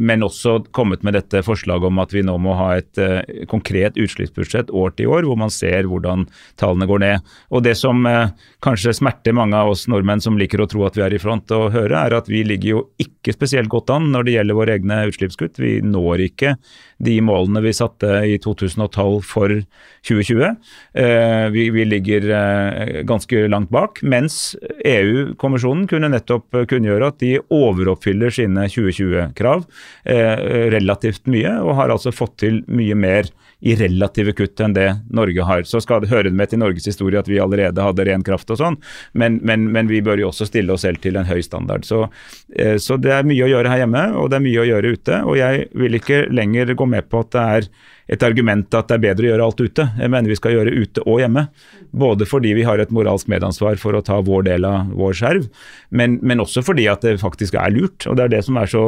[SPEAKER 3] Men også kommet med dette forslaget om at vi nå må ha et konkret utslippsbudsjett år til år, hvor man ser hvordan tallene går ned. Og Det som kanskje smerter mange av oss nordmenn som liker å tro at vi er i front, å høre, er at vi ligger jo ikke spesielt godt an når det gjelder våre egne utslippskutt. Vi når ikke de målene vi satte i 2012 for 2020. Eh, vi, vi ligger eh, ganske langt bak, mens EU-kommisjonen kunne nettopp kunngjøre at de overoppfyller sine 2020-krav eh, relativt mye, og har altså fått til mye mer i relative kutt enn det Norge har. Så skal det høre med til Norges historie at vi allerede hadde ren kraft og sånn, men, men, men, vi bør jo også stille oss selv til en høy standard. Så, så det er mye å gjøre her hjemme, og det er mye å gjøre ute. Og jeg vil ikke lenger gå med på at det er et argument at det er bedre å gjøre alt ute. Jeg mener vi skal gjøre ute og hjemme. Både fordi vi har et moralsk medansvar for å ta vår del av vår skjerv, men, men også fordi at det faktisk er lurt. Og det er det som er så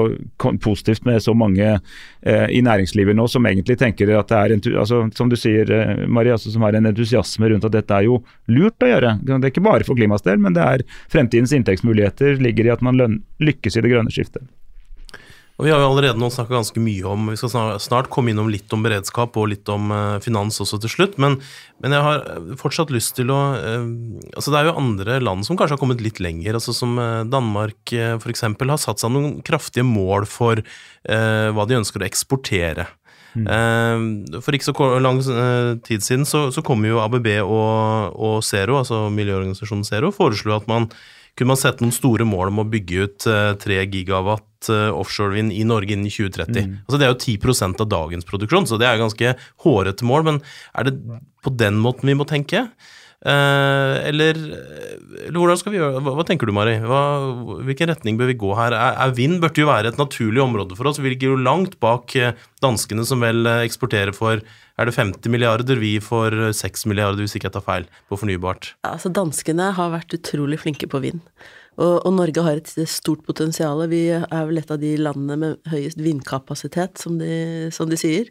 [SPEAKER 3] positivt med så mange eh, i næringslivet nå som egentlig tenker at det er, altså, som du sier eh, Marie, altså, som har en entusiasme rundt at dette er jo lurt å gjøre. Det er ikke bare for klimas del, men det er fremtidens inntektsmuligheter ligger i at man lykkes i det grønne skiftet.
[SPEAKER 1] Og Vi har jo allerede nå snakka ganske mye om Vi skal snart komme innom litt om beredskap og litt om uh, finans også til slutt, men, men, jeg har fortsatt lyst til å uh, Altså Det er jo andre land som kanskje har kommet litt lenger, altså som Danmark uh, f.eks. har satt seg noen kraftige mål for hva de ønsker å eksportere. Mm. For ikke så lang tid siden så, så kom jo ABB og, og Zero, altså miljøorganisasjonen Zero, foreslo at man kunne man sette noen store mål om å bygge ut tre gigawatt offshorevind i Norge innen 2030. Mm. Altså Det er jo 10 prosent av dagens produksjon, så det er ganske hårete mål. Men er det på den måten vi må tenke? Eh, eller, eller, hvordan skal vi gjøre Hva, hva tenker du, Mari? Hva, hvilken retning bør vi gå her? Er, er vind burde jo være et naturlig område for oss. Vi ligger jo langt bak danskene, som vel eksporterer for er det 50 milliarder, vi får 6 milliarder, hvis ikke jeg tar feil, på fornybart.
[SPEAKER 2] Altså, danskene har vært utrolig flinke på vind. Og, og, Norge har et stort potensial. Vi er vel et av de landene med høyest vindkapasitet, som de, som de sier.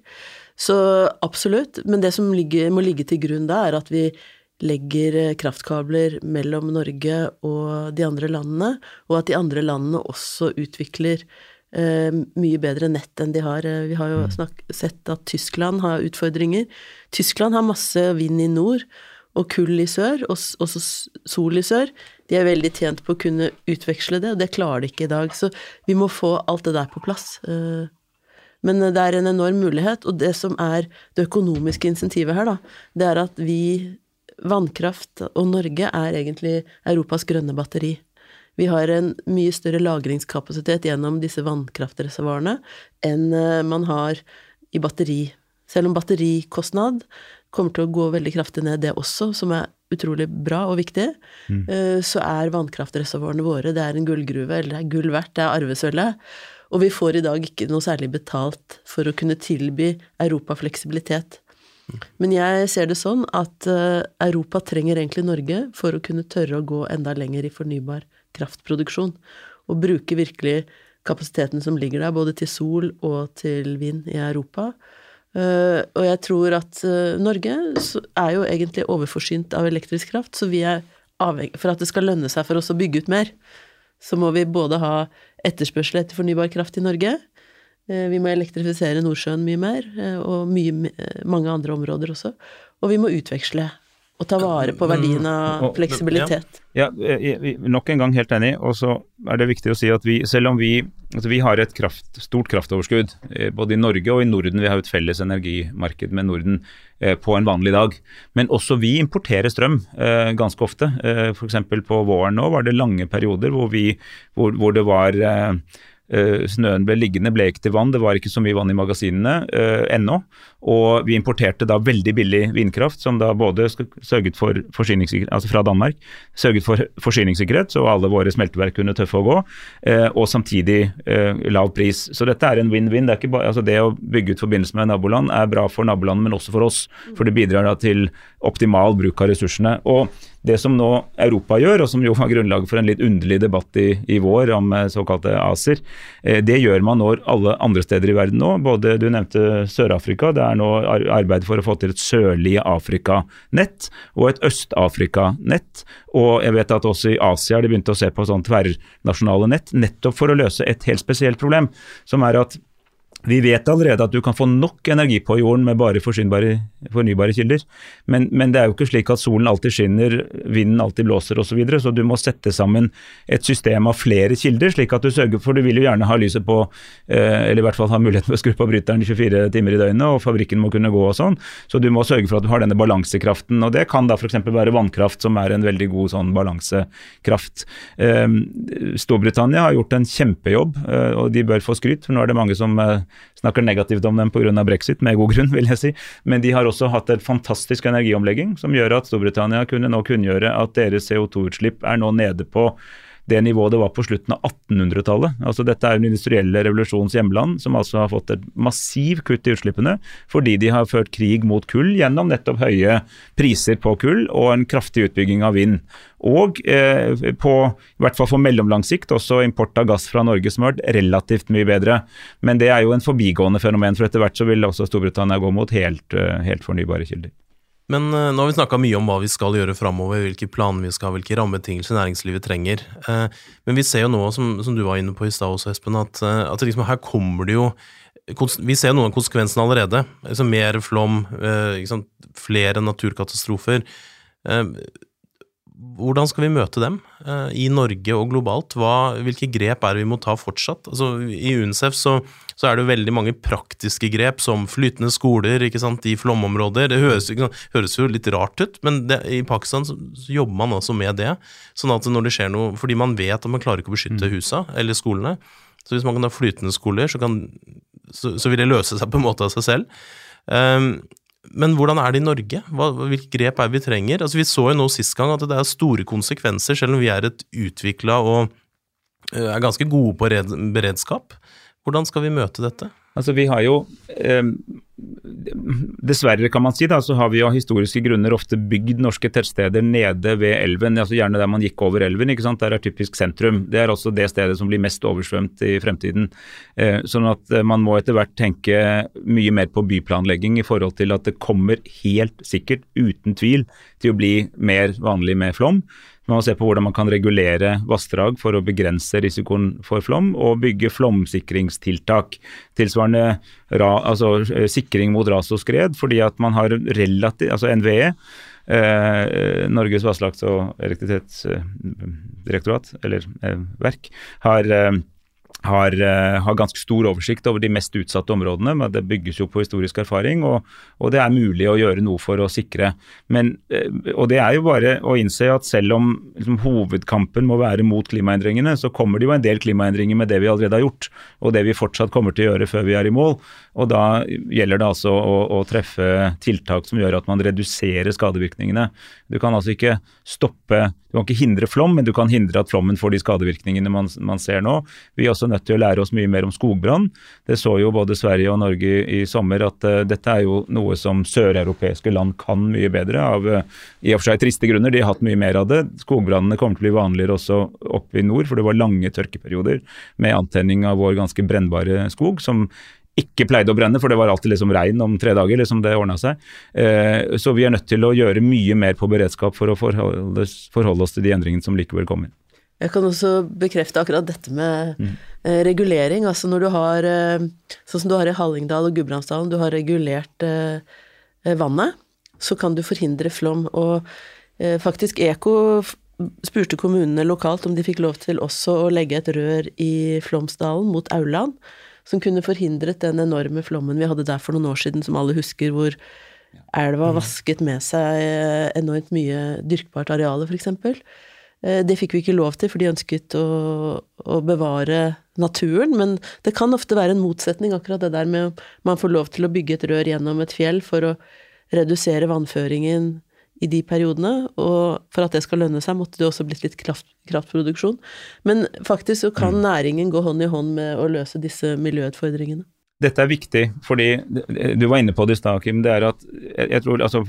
[SPEAKER 2] Så absolutt. Men det som ligger, må ligge til grunn da, er at vi legger kraftkabler mellom Norge og de andre landene, og at de andre landene også utvikler Eh, mye bedre nett enn de har. Vi har jo mm. snakk, sett at Tyskland har utfordringer. Tyskland har masse vind i nord og kull i sør, og også sol i sør. De er veldig tjent på å kunne utveksle det, og det klarer de ikke i dag. Så vi må få alt det der på plass. Eh, men det er en enorm mulighet, og det som er det økonomiske insentivet her, da, det er at vi, vannkraft og Norge, er egentlig Europas grønne batteri. Vi har en mye større lagringskapasitet gjennom disse vannkraftreservoarene enn eh, man har i batteri. Selv om batterikostnad kommer til å gå veldig kraftig ned, det også, som er utrolig bra og viktig, mm. Eh, så er vannkraftreservoarene våre det er en gullgruve, eller det er gull verdt, det er arvesølvet. Og vi får i dag ikke noe særlig betalt for å kunne tilby Europa fleksibilitet. Mm. Men jeg ser det sånn at eh, Europa trenger egentlig Norge for å kunne tørre å gå enda lenger i fornybar kraftproduksjon. Og bruke virkelig kapasiteten som ligger der, både til sol og til vind i Europa. Uh, og jeg tror at uh, Norge er jo egentlig overforsynt av elektrisk kraft, så vi er avhengig For at det skal lønne seg for oss å bygge ut mer, så må vi både ha etterspørsel etter fornybar kraft i Norge, uh, vi må elektrifisere Nordsjøen mye mer, og mye, mange andre områder også, og vi må utveksle og ta vare på verdien av fleksibilitet.
[SPEAKER 3] Ja, ja, nok en gang helt enig. Og så er det viktig å si at vi, selv om vi, altså vi har et kraft, stort kraftoverskudd, eh, både i Norge og i Norden, vi har et felles energimarked med Norden eh, på en vanlig dag. Men også vi importerer strøm eh, ganske ofte. Eh, F.eks. på våren nå var det lange perioder hvor, vi, hvor, hvor det var Eh, snøen ble liggende, ble ikke til vann, det var ikke så mye vann i magasinene uh, ennå. Og vi importerte da veldig billig vindkraft, som da både sørget for forsyningssikkerhet, altså fra Danmark, sørget for forsyningssikkerhet, så alle våre smelteverk kunne tøffe å gå, uh, og samtidig uh, lav pris. Så dette er en win-win. Det, altså det å bygge ut forbindelse med naboland er bra for nabolandet, men også for oss. For det bidrar da til optimal bruk av ressursene. og det som nå Europa gjør, og som jo var grunnlaget for en litt underlig debatt i, i vår om eh, såkalte ACER, eh, det gjør man når alle andre steder i verden nå. Både Du nevnte Sør-Afrika. Det er nå arbeid for å få til et sørlige Afrika-nett og et Øst-Afrika-nett. Og jeg vet at også i Asia har de begynt å se på sånn tverrnasjonale nett, nettopp for å løse et helt spesielt problem, som er at vi vet allerede at du kan få nok energi på jorden med bare fornybare, kilder, men, men, det er jo ikke slik at solen alltid skinner, vinden alltid blåser osv., så, videre, så du må sette sammen et system av flere kilder, slik at du sørger for Du vil jo gjerne ha lyset på, eh, eller i hvert fall ha muligheten for å skru på bryteren 24 timer i døgnet, og fabrikken må kunne gå og sånn, så du må sørge for at du har denne balansekraften. og Det kan da f.eks. være vannkraft, som er en veldig god sånn balansekraft. Eh, Storbritannia har gjort en kjempejobb, eh, og de bør få skryt, for nå er det mange som snakker negativt om dem pga. brexit, med god grunn, vil jeg si. Men de har også hatt en fantastisk energiomlegging som gjør at Storbritannia kunne nå kunngjøre at deres CO2-utslipp er nå nede på det nivået det var på slutten av 1800-tallet. Altså Dette er den industrielle revolusjons hjemland, som altså har fått et massiv kutt i utslippene fordi de har ført krig mot kull gjennom nettopp høye priser på kull og en kraftig utbygging av vind. Og eh, på, i hvert fall for mellomlang sikt også import av gass fra Norge, som har vært relativt mye bedre. Men det er jo en forbigående fenomen, for etter hvert så vil også Storbritannia gå mot helt, eh, helt fornybare kilder.
[SPEAKER 1] Men uh, nå har vi snakka mye om hva vi skal gjøre framover, hvilke planer vi skal ha, hvilke rammebetingelser næringslivet trenger. Uh, men vi ser jo nå, som, som, du var inne på i stad også, Espen, at, uh, at liksom her kommer det jo Vi ser noen av konsekvensene allerede. Altså mer flom, flere naturkatastrofer. Hvordan skal vi møte dem i Norge og globalt? Hva, hvilke grep er det vi må ta fortsatt? Altså, I UNICEF så så er det jo veldig mange praktiske grep, som flytende skoler ikke sant, i flomområder. Det høres, høres jo litt rart ut, men det, i Pakistan så, så, jobber man altså med det. Sånn at når det skjer noe Fordi man vet at man klarer ikke å beskytte mm. husa eller skolene. Så hvis man kan ha flytende skoler, så, kan, så, så vil det løse seg på en måte av seg selv. Um, men hvordan er det i Norge? Hva, hvilke grep er det vi trenger? Altså, vi så jo nå sist gang at det er store konsekvenser, selv om vi er et utvikla og uh, er ganske gode på beredskap. Hvordan skal vi møte dette?
[SPEAKER 3] Altså Vi har jo eh, Dessverre, kan man si, da, så har vi av historiske grunner ofte bygd norske tettsteder nede ved elven. altså Gjerne der man gikk over elven. ikke sant? Der er typisk sentrum. Det er også det stedet som blir mest oversvømt i fremtiden. Eh, sånn at eh, man må etter hvert tenke mye mer på byplanlegging i forhold til at det kommer helt sikkert, uten tvil, til å bli mer vanlig med flom. Man må se på hvordan man kan regulere vassdrag for å begrense risikoen for flom, og bygge flomsikringstiltak. Tilsvarende ra, altså, eh, sikring mot ras og skred, fordi at man har relativt Altså NVE, eh, Norges vassdrags- og elektrisitetsdirektorat, eller eh, verk, har eh, har, uh, har, ganske stor oversikt over de mest utsatte områdene. men Det bygges jo på historisk erfaring, og, og det er mulig å gjøre noe for å sikre. Men, uh, og det er jo bare å innse at selv om liksom, hovedkampen må være mot klimaendringene, så kommer det jo en del klimaendringer med det vi allerede har gjort, og det vi fortsatt kommer til å gjøre før vi er i mål. Og da gjelder det altså å, å treffe tiltak som gjør at man reduserer skadevirkningene. Du kan altså ikke stoppe Du kan ikke hindre flom, men du kan hindre at flommen får de skadevirkningene man, man ser nå. Vi er også nødt til å lære oss mye mer om skogbrann. Det så jo både Sverige og Norge i, sommer at uh, dette er jo noe som søreuropeiske land kan mye bedre av uh, i og for seg triste grunner. De har hatt mye mer av det. Skogbrannene kommer til å bli vanligere også oppe i nord, for det var lange tørkeperioder med antenning av vår ganske brennbare skog, som ikke pleide å brenne, for det var alltid liksom regn om tre dager. liksom Det seg. Eh, så vi er nødt til å gjøre mye mer på beredskap for å forholde oss til de endringene som likevel kommer.
[SPEAKER 2] Jeg kan også bekrefte akkurat dette med mm. eh, regulering. Altså når du har eh, Sånn som du har i Hallingdal og Gudbrandsdalen, du har regulert eh, eh, vannet, så kan du forhindre flom. Og eh, faktisk Eko spurte kommunene lokalt om de fikk lov til også å legge et rør i Flåmsdalen mot Auland som kunne forhindret den enorme flommen vi hadde der for noen år siden, som alle husker, hvor elva mm. vasket med seg eh, enormt mye dyrkbart areale, f.eks. Eh, det fikk vi ikke lov til, for de ønsket å, å, bevare naturen. Men det kan ofte være en motsetning, akkurat det der med man får lov til å bygge et rør gjennom et fjell for å redusere vannføringen i de periodene, og for at det skal lønne seg, måtte det også blitt litt kraft, kraftproduksjon. Men faktisk så kan mm. næringen gå hånd i hånd med å løse disse miljøutfordringene.
[SPEAKER 3] Dette er viktig, fordi du var inne på det i stad, Kim. Det er at jeg tror altså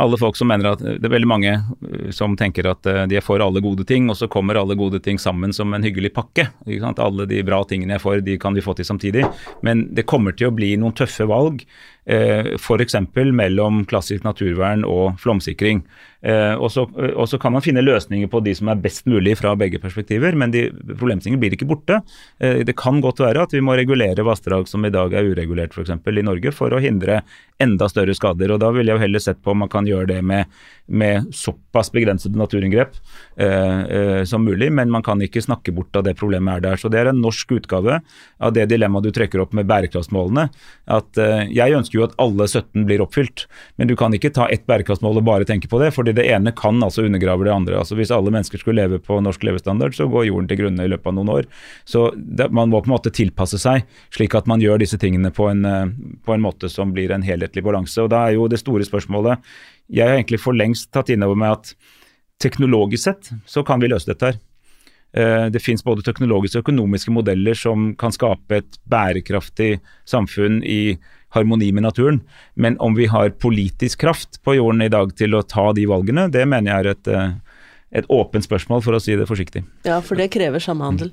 [SPEAKER 3] alle folk som mener at Det er veldig mange uh, som tenker at uh, de er for alle gode ting, og så kommer alle gode ting sammen som en hyggelig pakke. Alle de bra tingene jeg får, de kan vi få til samtidig. Men det kommer til å bli noen tøffe valg Eh, F.eks. mellom klassisk naturvern og flomsikring. Eh, og så, kan man finne løsninger på de som er best mulig fra begge perspektiver, men de, problemstillingen blir ikke borte. Eh, det kan godt være at vi må regulere vassdrag som i dag er uregulert f.eks. i Norge, for å hindre enda større skader. og Da ville jeg jo heller sett på om man kan gjøre det med, med såpass begrensede naturinngrep eh, eh, som mulig, men man kan ikke snakke bort av det problemet er der. Så Det er en norsk utgave av det dilemmaet du trekker opp med bærekraftsmålene. at eh, Jeg ønsker jo at alle 17 blir oppfylt, men du kan ikke ta ett bærekraftsmål og bare tenke på det. fordi det ene kan altså undergrave det andre. Altså Hvis alle mennesker skulle leve på norsk levestandard, så går jorden til grunne i løpet av noen år. Så det, Man må på en måte tilpasse seg, slik at man gjør disse tingene på en, på en måte som blir en helhetlig balanse. Og da er jo det store spørsmålet Jeg har egentlig for lengst tatt inn over meg at teknologisk sett så kan vi løse dette her. Eh, det finnes både teknologiske og økonomiske modeller som kan skape et bærekraftig samfunn i harmoni med naturen. Men om vi har politisk kraft på jorden i dag til å ta de valgene, det mener jeg er et, eh, et åpent spørsmål, for å si det forsiktig.
[SPEAKER 2] Ja, for det krever samhandel.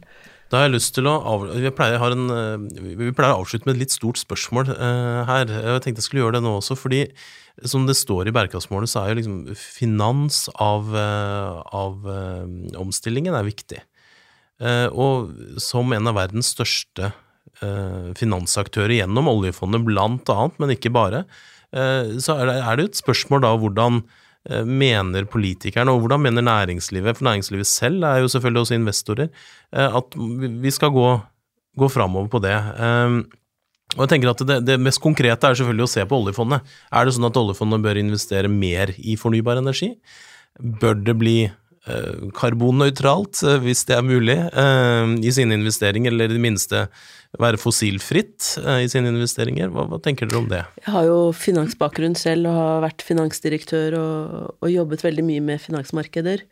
[SPEAKER 1] Da har jeg lyst til å av, vi, pleier, en, eh, vi, pleier, å avslutte med et litt stort spørsmål uh, her. Jeg tenkte jeg skulle gjøre det nå også, fordi som det står i bærekraftsmålet, så er jo liksom finans av, uh, av uh, omstillingen er viktig. og som en av verdens største finansaktører gjennom oljefondet, blant annet, men ikke bare, så er det, jo et spørsmål da hvordan Eh, mener politikerne, og hvordan mener næringslivet, for næringslivet selv er jo selvfølgelig også investorer, eh, at vi skal gå, gå framover på det. Eh, og jeg tenker at det, det, mest konkrete er selvfølgelig å se på oljefondet. Er det sånn at oljefondet bør investere mer i fornybar energi? Bør det bli eh, karbonnøytralt, eh, hvis det er mulig, i sine investeringer, eller i det minste være fossilfritt i sine investeringer. Hva, hva, tenker dere om det?
[SPEAKER 2] Jeg har jo finansbakgrunn selv og har vært finansdirektør og, og, jobbet veldig mye med finansmarkeder.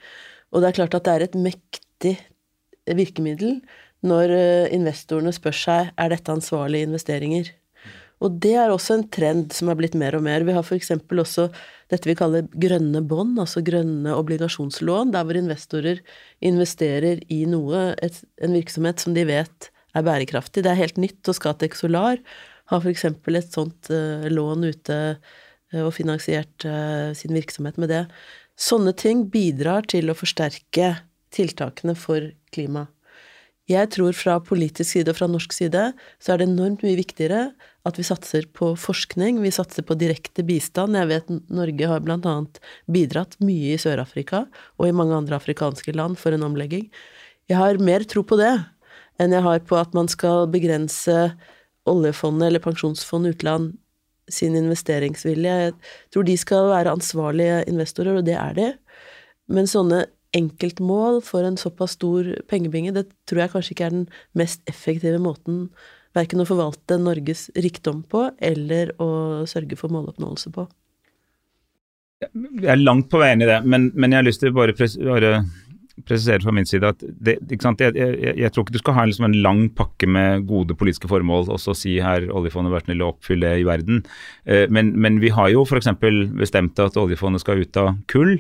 [SPEAKER 2] Og det er klart at det er et mektig virkemiddel når investorene spør seg er dette ansvarlige investeringer. Og det er også en trend som er blitt mer og mer. Vi har f.eks. også dette vi kaller grønne bånd, altså grønne obligasjonslån, der hvor investorer investerer i noe, et, en virksomhet som de vet er bærekraftig. Det er helt nytt, og Scatec Solar har f.eks. et sånt uh, lån ute uh, og finansiert uh, sin virksomhet med det. Sånne ting bidrar til å forsterke tiltakene for klima. Jeg tror fra politisk side og fra norsk side så er det enormt mye viktigere at vi satser på forskning, vi satser på direkte bistand. Jeg vet Norge har annet bidratt mye i Sør-Afrika og i mange andre afrikanske land for en omlegging. Jeg har mer tro på det enn jeg har på at man skal begrense oljefondet eller pensjonsfondet utland sin investeringsvilje. Jeg tror de skal være ansvarlige investorer, og det er de. Men sånne enkeltmål for en såpass stor pengebinge, det tror jeg kanskje ikke er den mest effektive måten verken å forvalte Norges rikdom på, eller å sørge for måloppnåelse på.
[SPEAKER 3] Jeg er langt på vei inn i det, men, men jeg har lyst til bare, bare presisere fra min side at det, jeg, jeg, jeg, tror ikke du skal ha liksom en lang pakke med gode politiske formål og så si her oljefondet vært snill å oppfylle det i verden. Eh, men, men, vi har jo f.eks. bestemt at oljefondet skal ut av kull.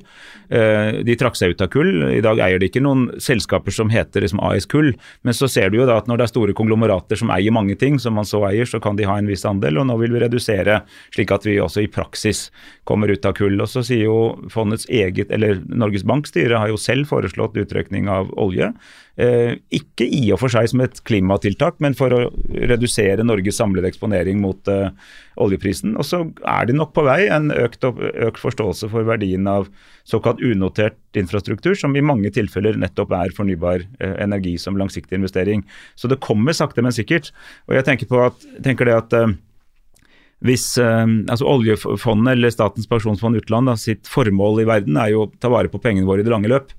[SPEAKER 3] Eh, de trakk seg ut av kull. I dag eier de ikke noen selskaper som heter liksom AS Kull. Men så ser du jo da at når det er store konglomerater som eier mange ting, som man så eier, så kan de ha en viss andel. Og nå vil vi redusere, slik at vi også i praksis kommer ut av kull. Og så sier jo fondets eget, eller Norges Bank styre har jo selv foreslått foreslått utrykning av olje. Eh, ikke i og for seg som et klimatiltak, men for å redusere Norges samlede eksponering mot eh, oljeprisen. Og så er det nok på vei en økt, økt forståelse for verdien av såkalt unotert infrastruktur, som i mange tilfeller nettopp er fornybar eh, energi som langsiktig investering. Så det kommer sakte, men sikkert. Og jeg tenker, at, tenker det at hvis eh, altså Oljefondet eller Statens pensjonsfond utland da, sitt formål i verden er jo å ta vare på pengene våre i det lange løp.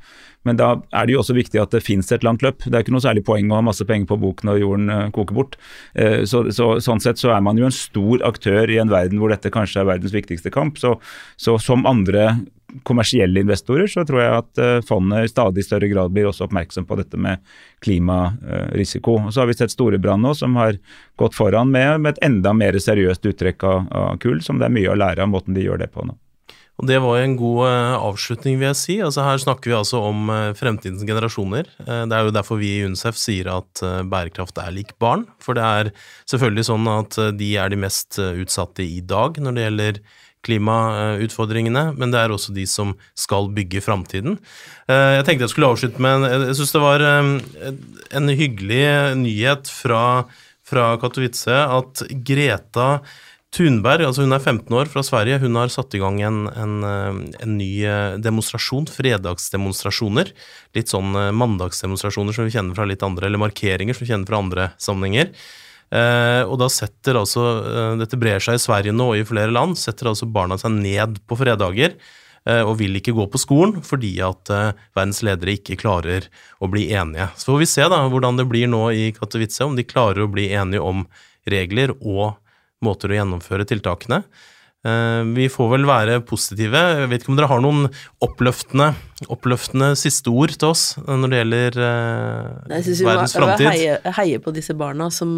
[SPEAKER 3] Men da er det jo også viktig at det finnes et langt løp. Det er ikke noe særlig poeng å ha masse penger på bok når jorden uh, koker bort. Uh, så, så, sånn sett så er man jo en stor aktør i en verden hvor dette kanskje er verdens viktigste kamp. Så, så som andre kommersielle investorer så tror jeg at uh, fondet i stadig større grad blir også oppmerksom på dette med klimarisiko. Så har vi sett Storebrand nå som har gått foran med, med et enda mer seriøst uttrekk av, av kull, som det er mye å lære av måten de gjør det på nå.
[SPEAKER 1] Og det var jo en god uh, avslutning, vil jeg si. Altså Her snakker vi altså om uh, fremtidens generasjoner. Uh, det er jo derfor vi i UNICEF sier at bærekraft er lik barn. For det er selvfølgelig sånn at de er de mest utsatte i dag når det gjelder klimautfordringene, men det er også de som skal bygge framtiden. Jeg tenkte jeg skulle avslutte med Jeg syns det var en hyggelig nyhet fra, fra Katowice at Greta Thunberg, altså hun er 15 år, fra Sverige, hun har satt i gang en, en, eh, en ny eh, demonstrasjon, fredagsdemonstrasjoner. Litt sånn eh, mandagsdemonstrasjoner som vi kjenner fra litt andre, eller markeringer som vi kjenner fra andre sammenhenger. Eh, og da setter altså Dette brer seg i Sverige nå og i flere land. Setter altså barna seg ned på fredager eh, og vil ikke gå på skolen fordi at eh, verdens ledere ikke klarer å bli enige. Så får vi se da hvordan det blir nå i Katowice, om de klarer å bli enige om regler og måter å gjennomføre tiltakene. Eh, vi får vel være positive. Jeg vet ikke om dere har noen oppløftende, oppløftende siste ord til oss når det gjelder uh, verdens framtid?
[SPEAKER 2] Jeg heier heie på disse barna som,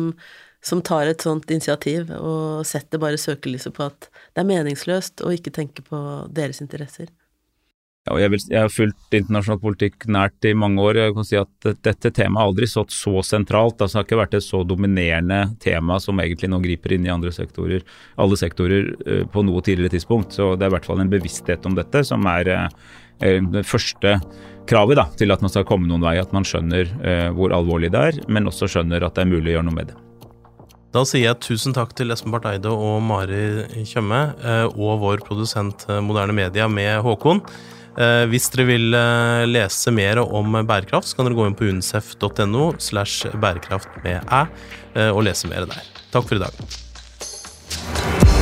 [SPEAKER 2] som, tar et sånt initiativ og setter bare søkelyset på at det er meningsløst å ikke tenke på deres interesser.
[SPEAKER 3] Ja, jeg, vil, jeg, har fulgt internasjonal politikk nært i mange år. Jeg kan si at Dette temaet har aldri stått så sentralt. Altså, det har ikke vært et så dominerende tema som egentlig nå griper inn i andre sektorer, alle sektorer uh, på noe tidligere tidspunkt. Så Det er i hvert fall en bevissthet om dette som er uh, det første kravet da, til at man skal komme noen vei. At man skjønner hvor alvorlig det er, men også skjønner at det er mulig å gjøre noe med det.
[SPEAKER 1] Da sier jeg tusen takk til Espen Barth Eide og Mari Tjøme, og vår produsent Moderne Media med Håkon. Eh, hvis dere vil eh, lese mer om bærekraft, så kan dere gå inn på unicef.no slash bærekraft med æ eh, og lese mer der. Takk for i dag.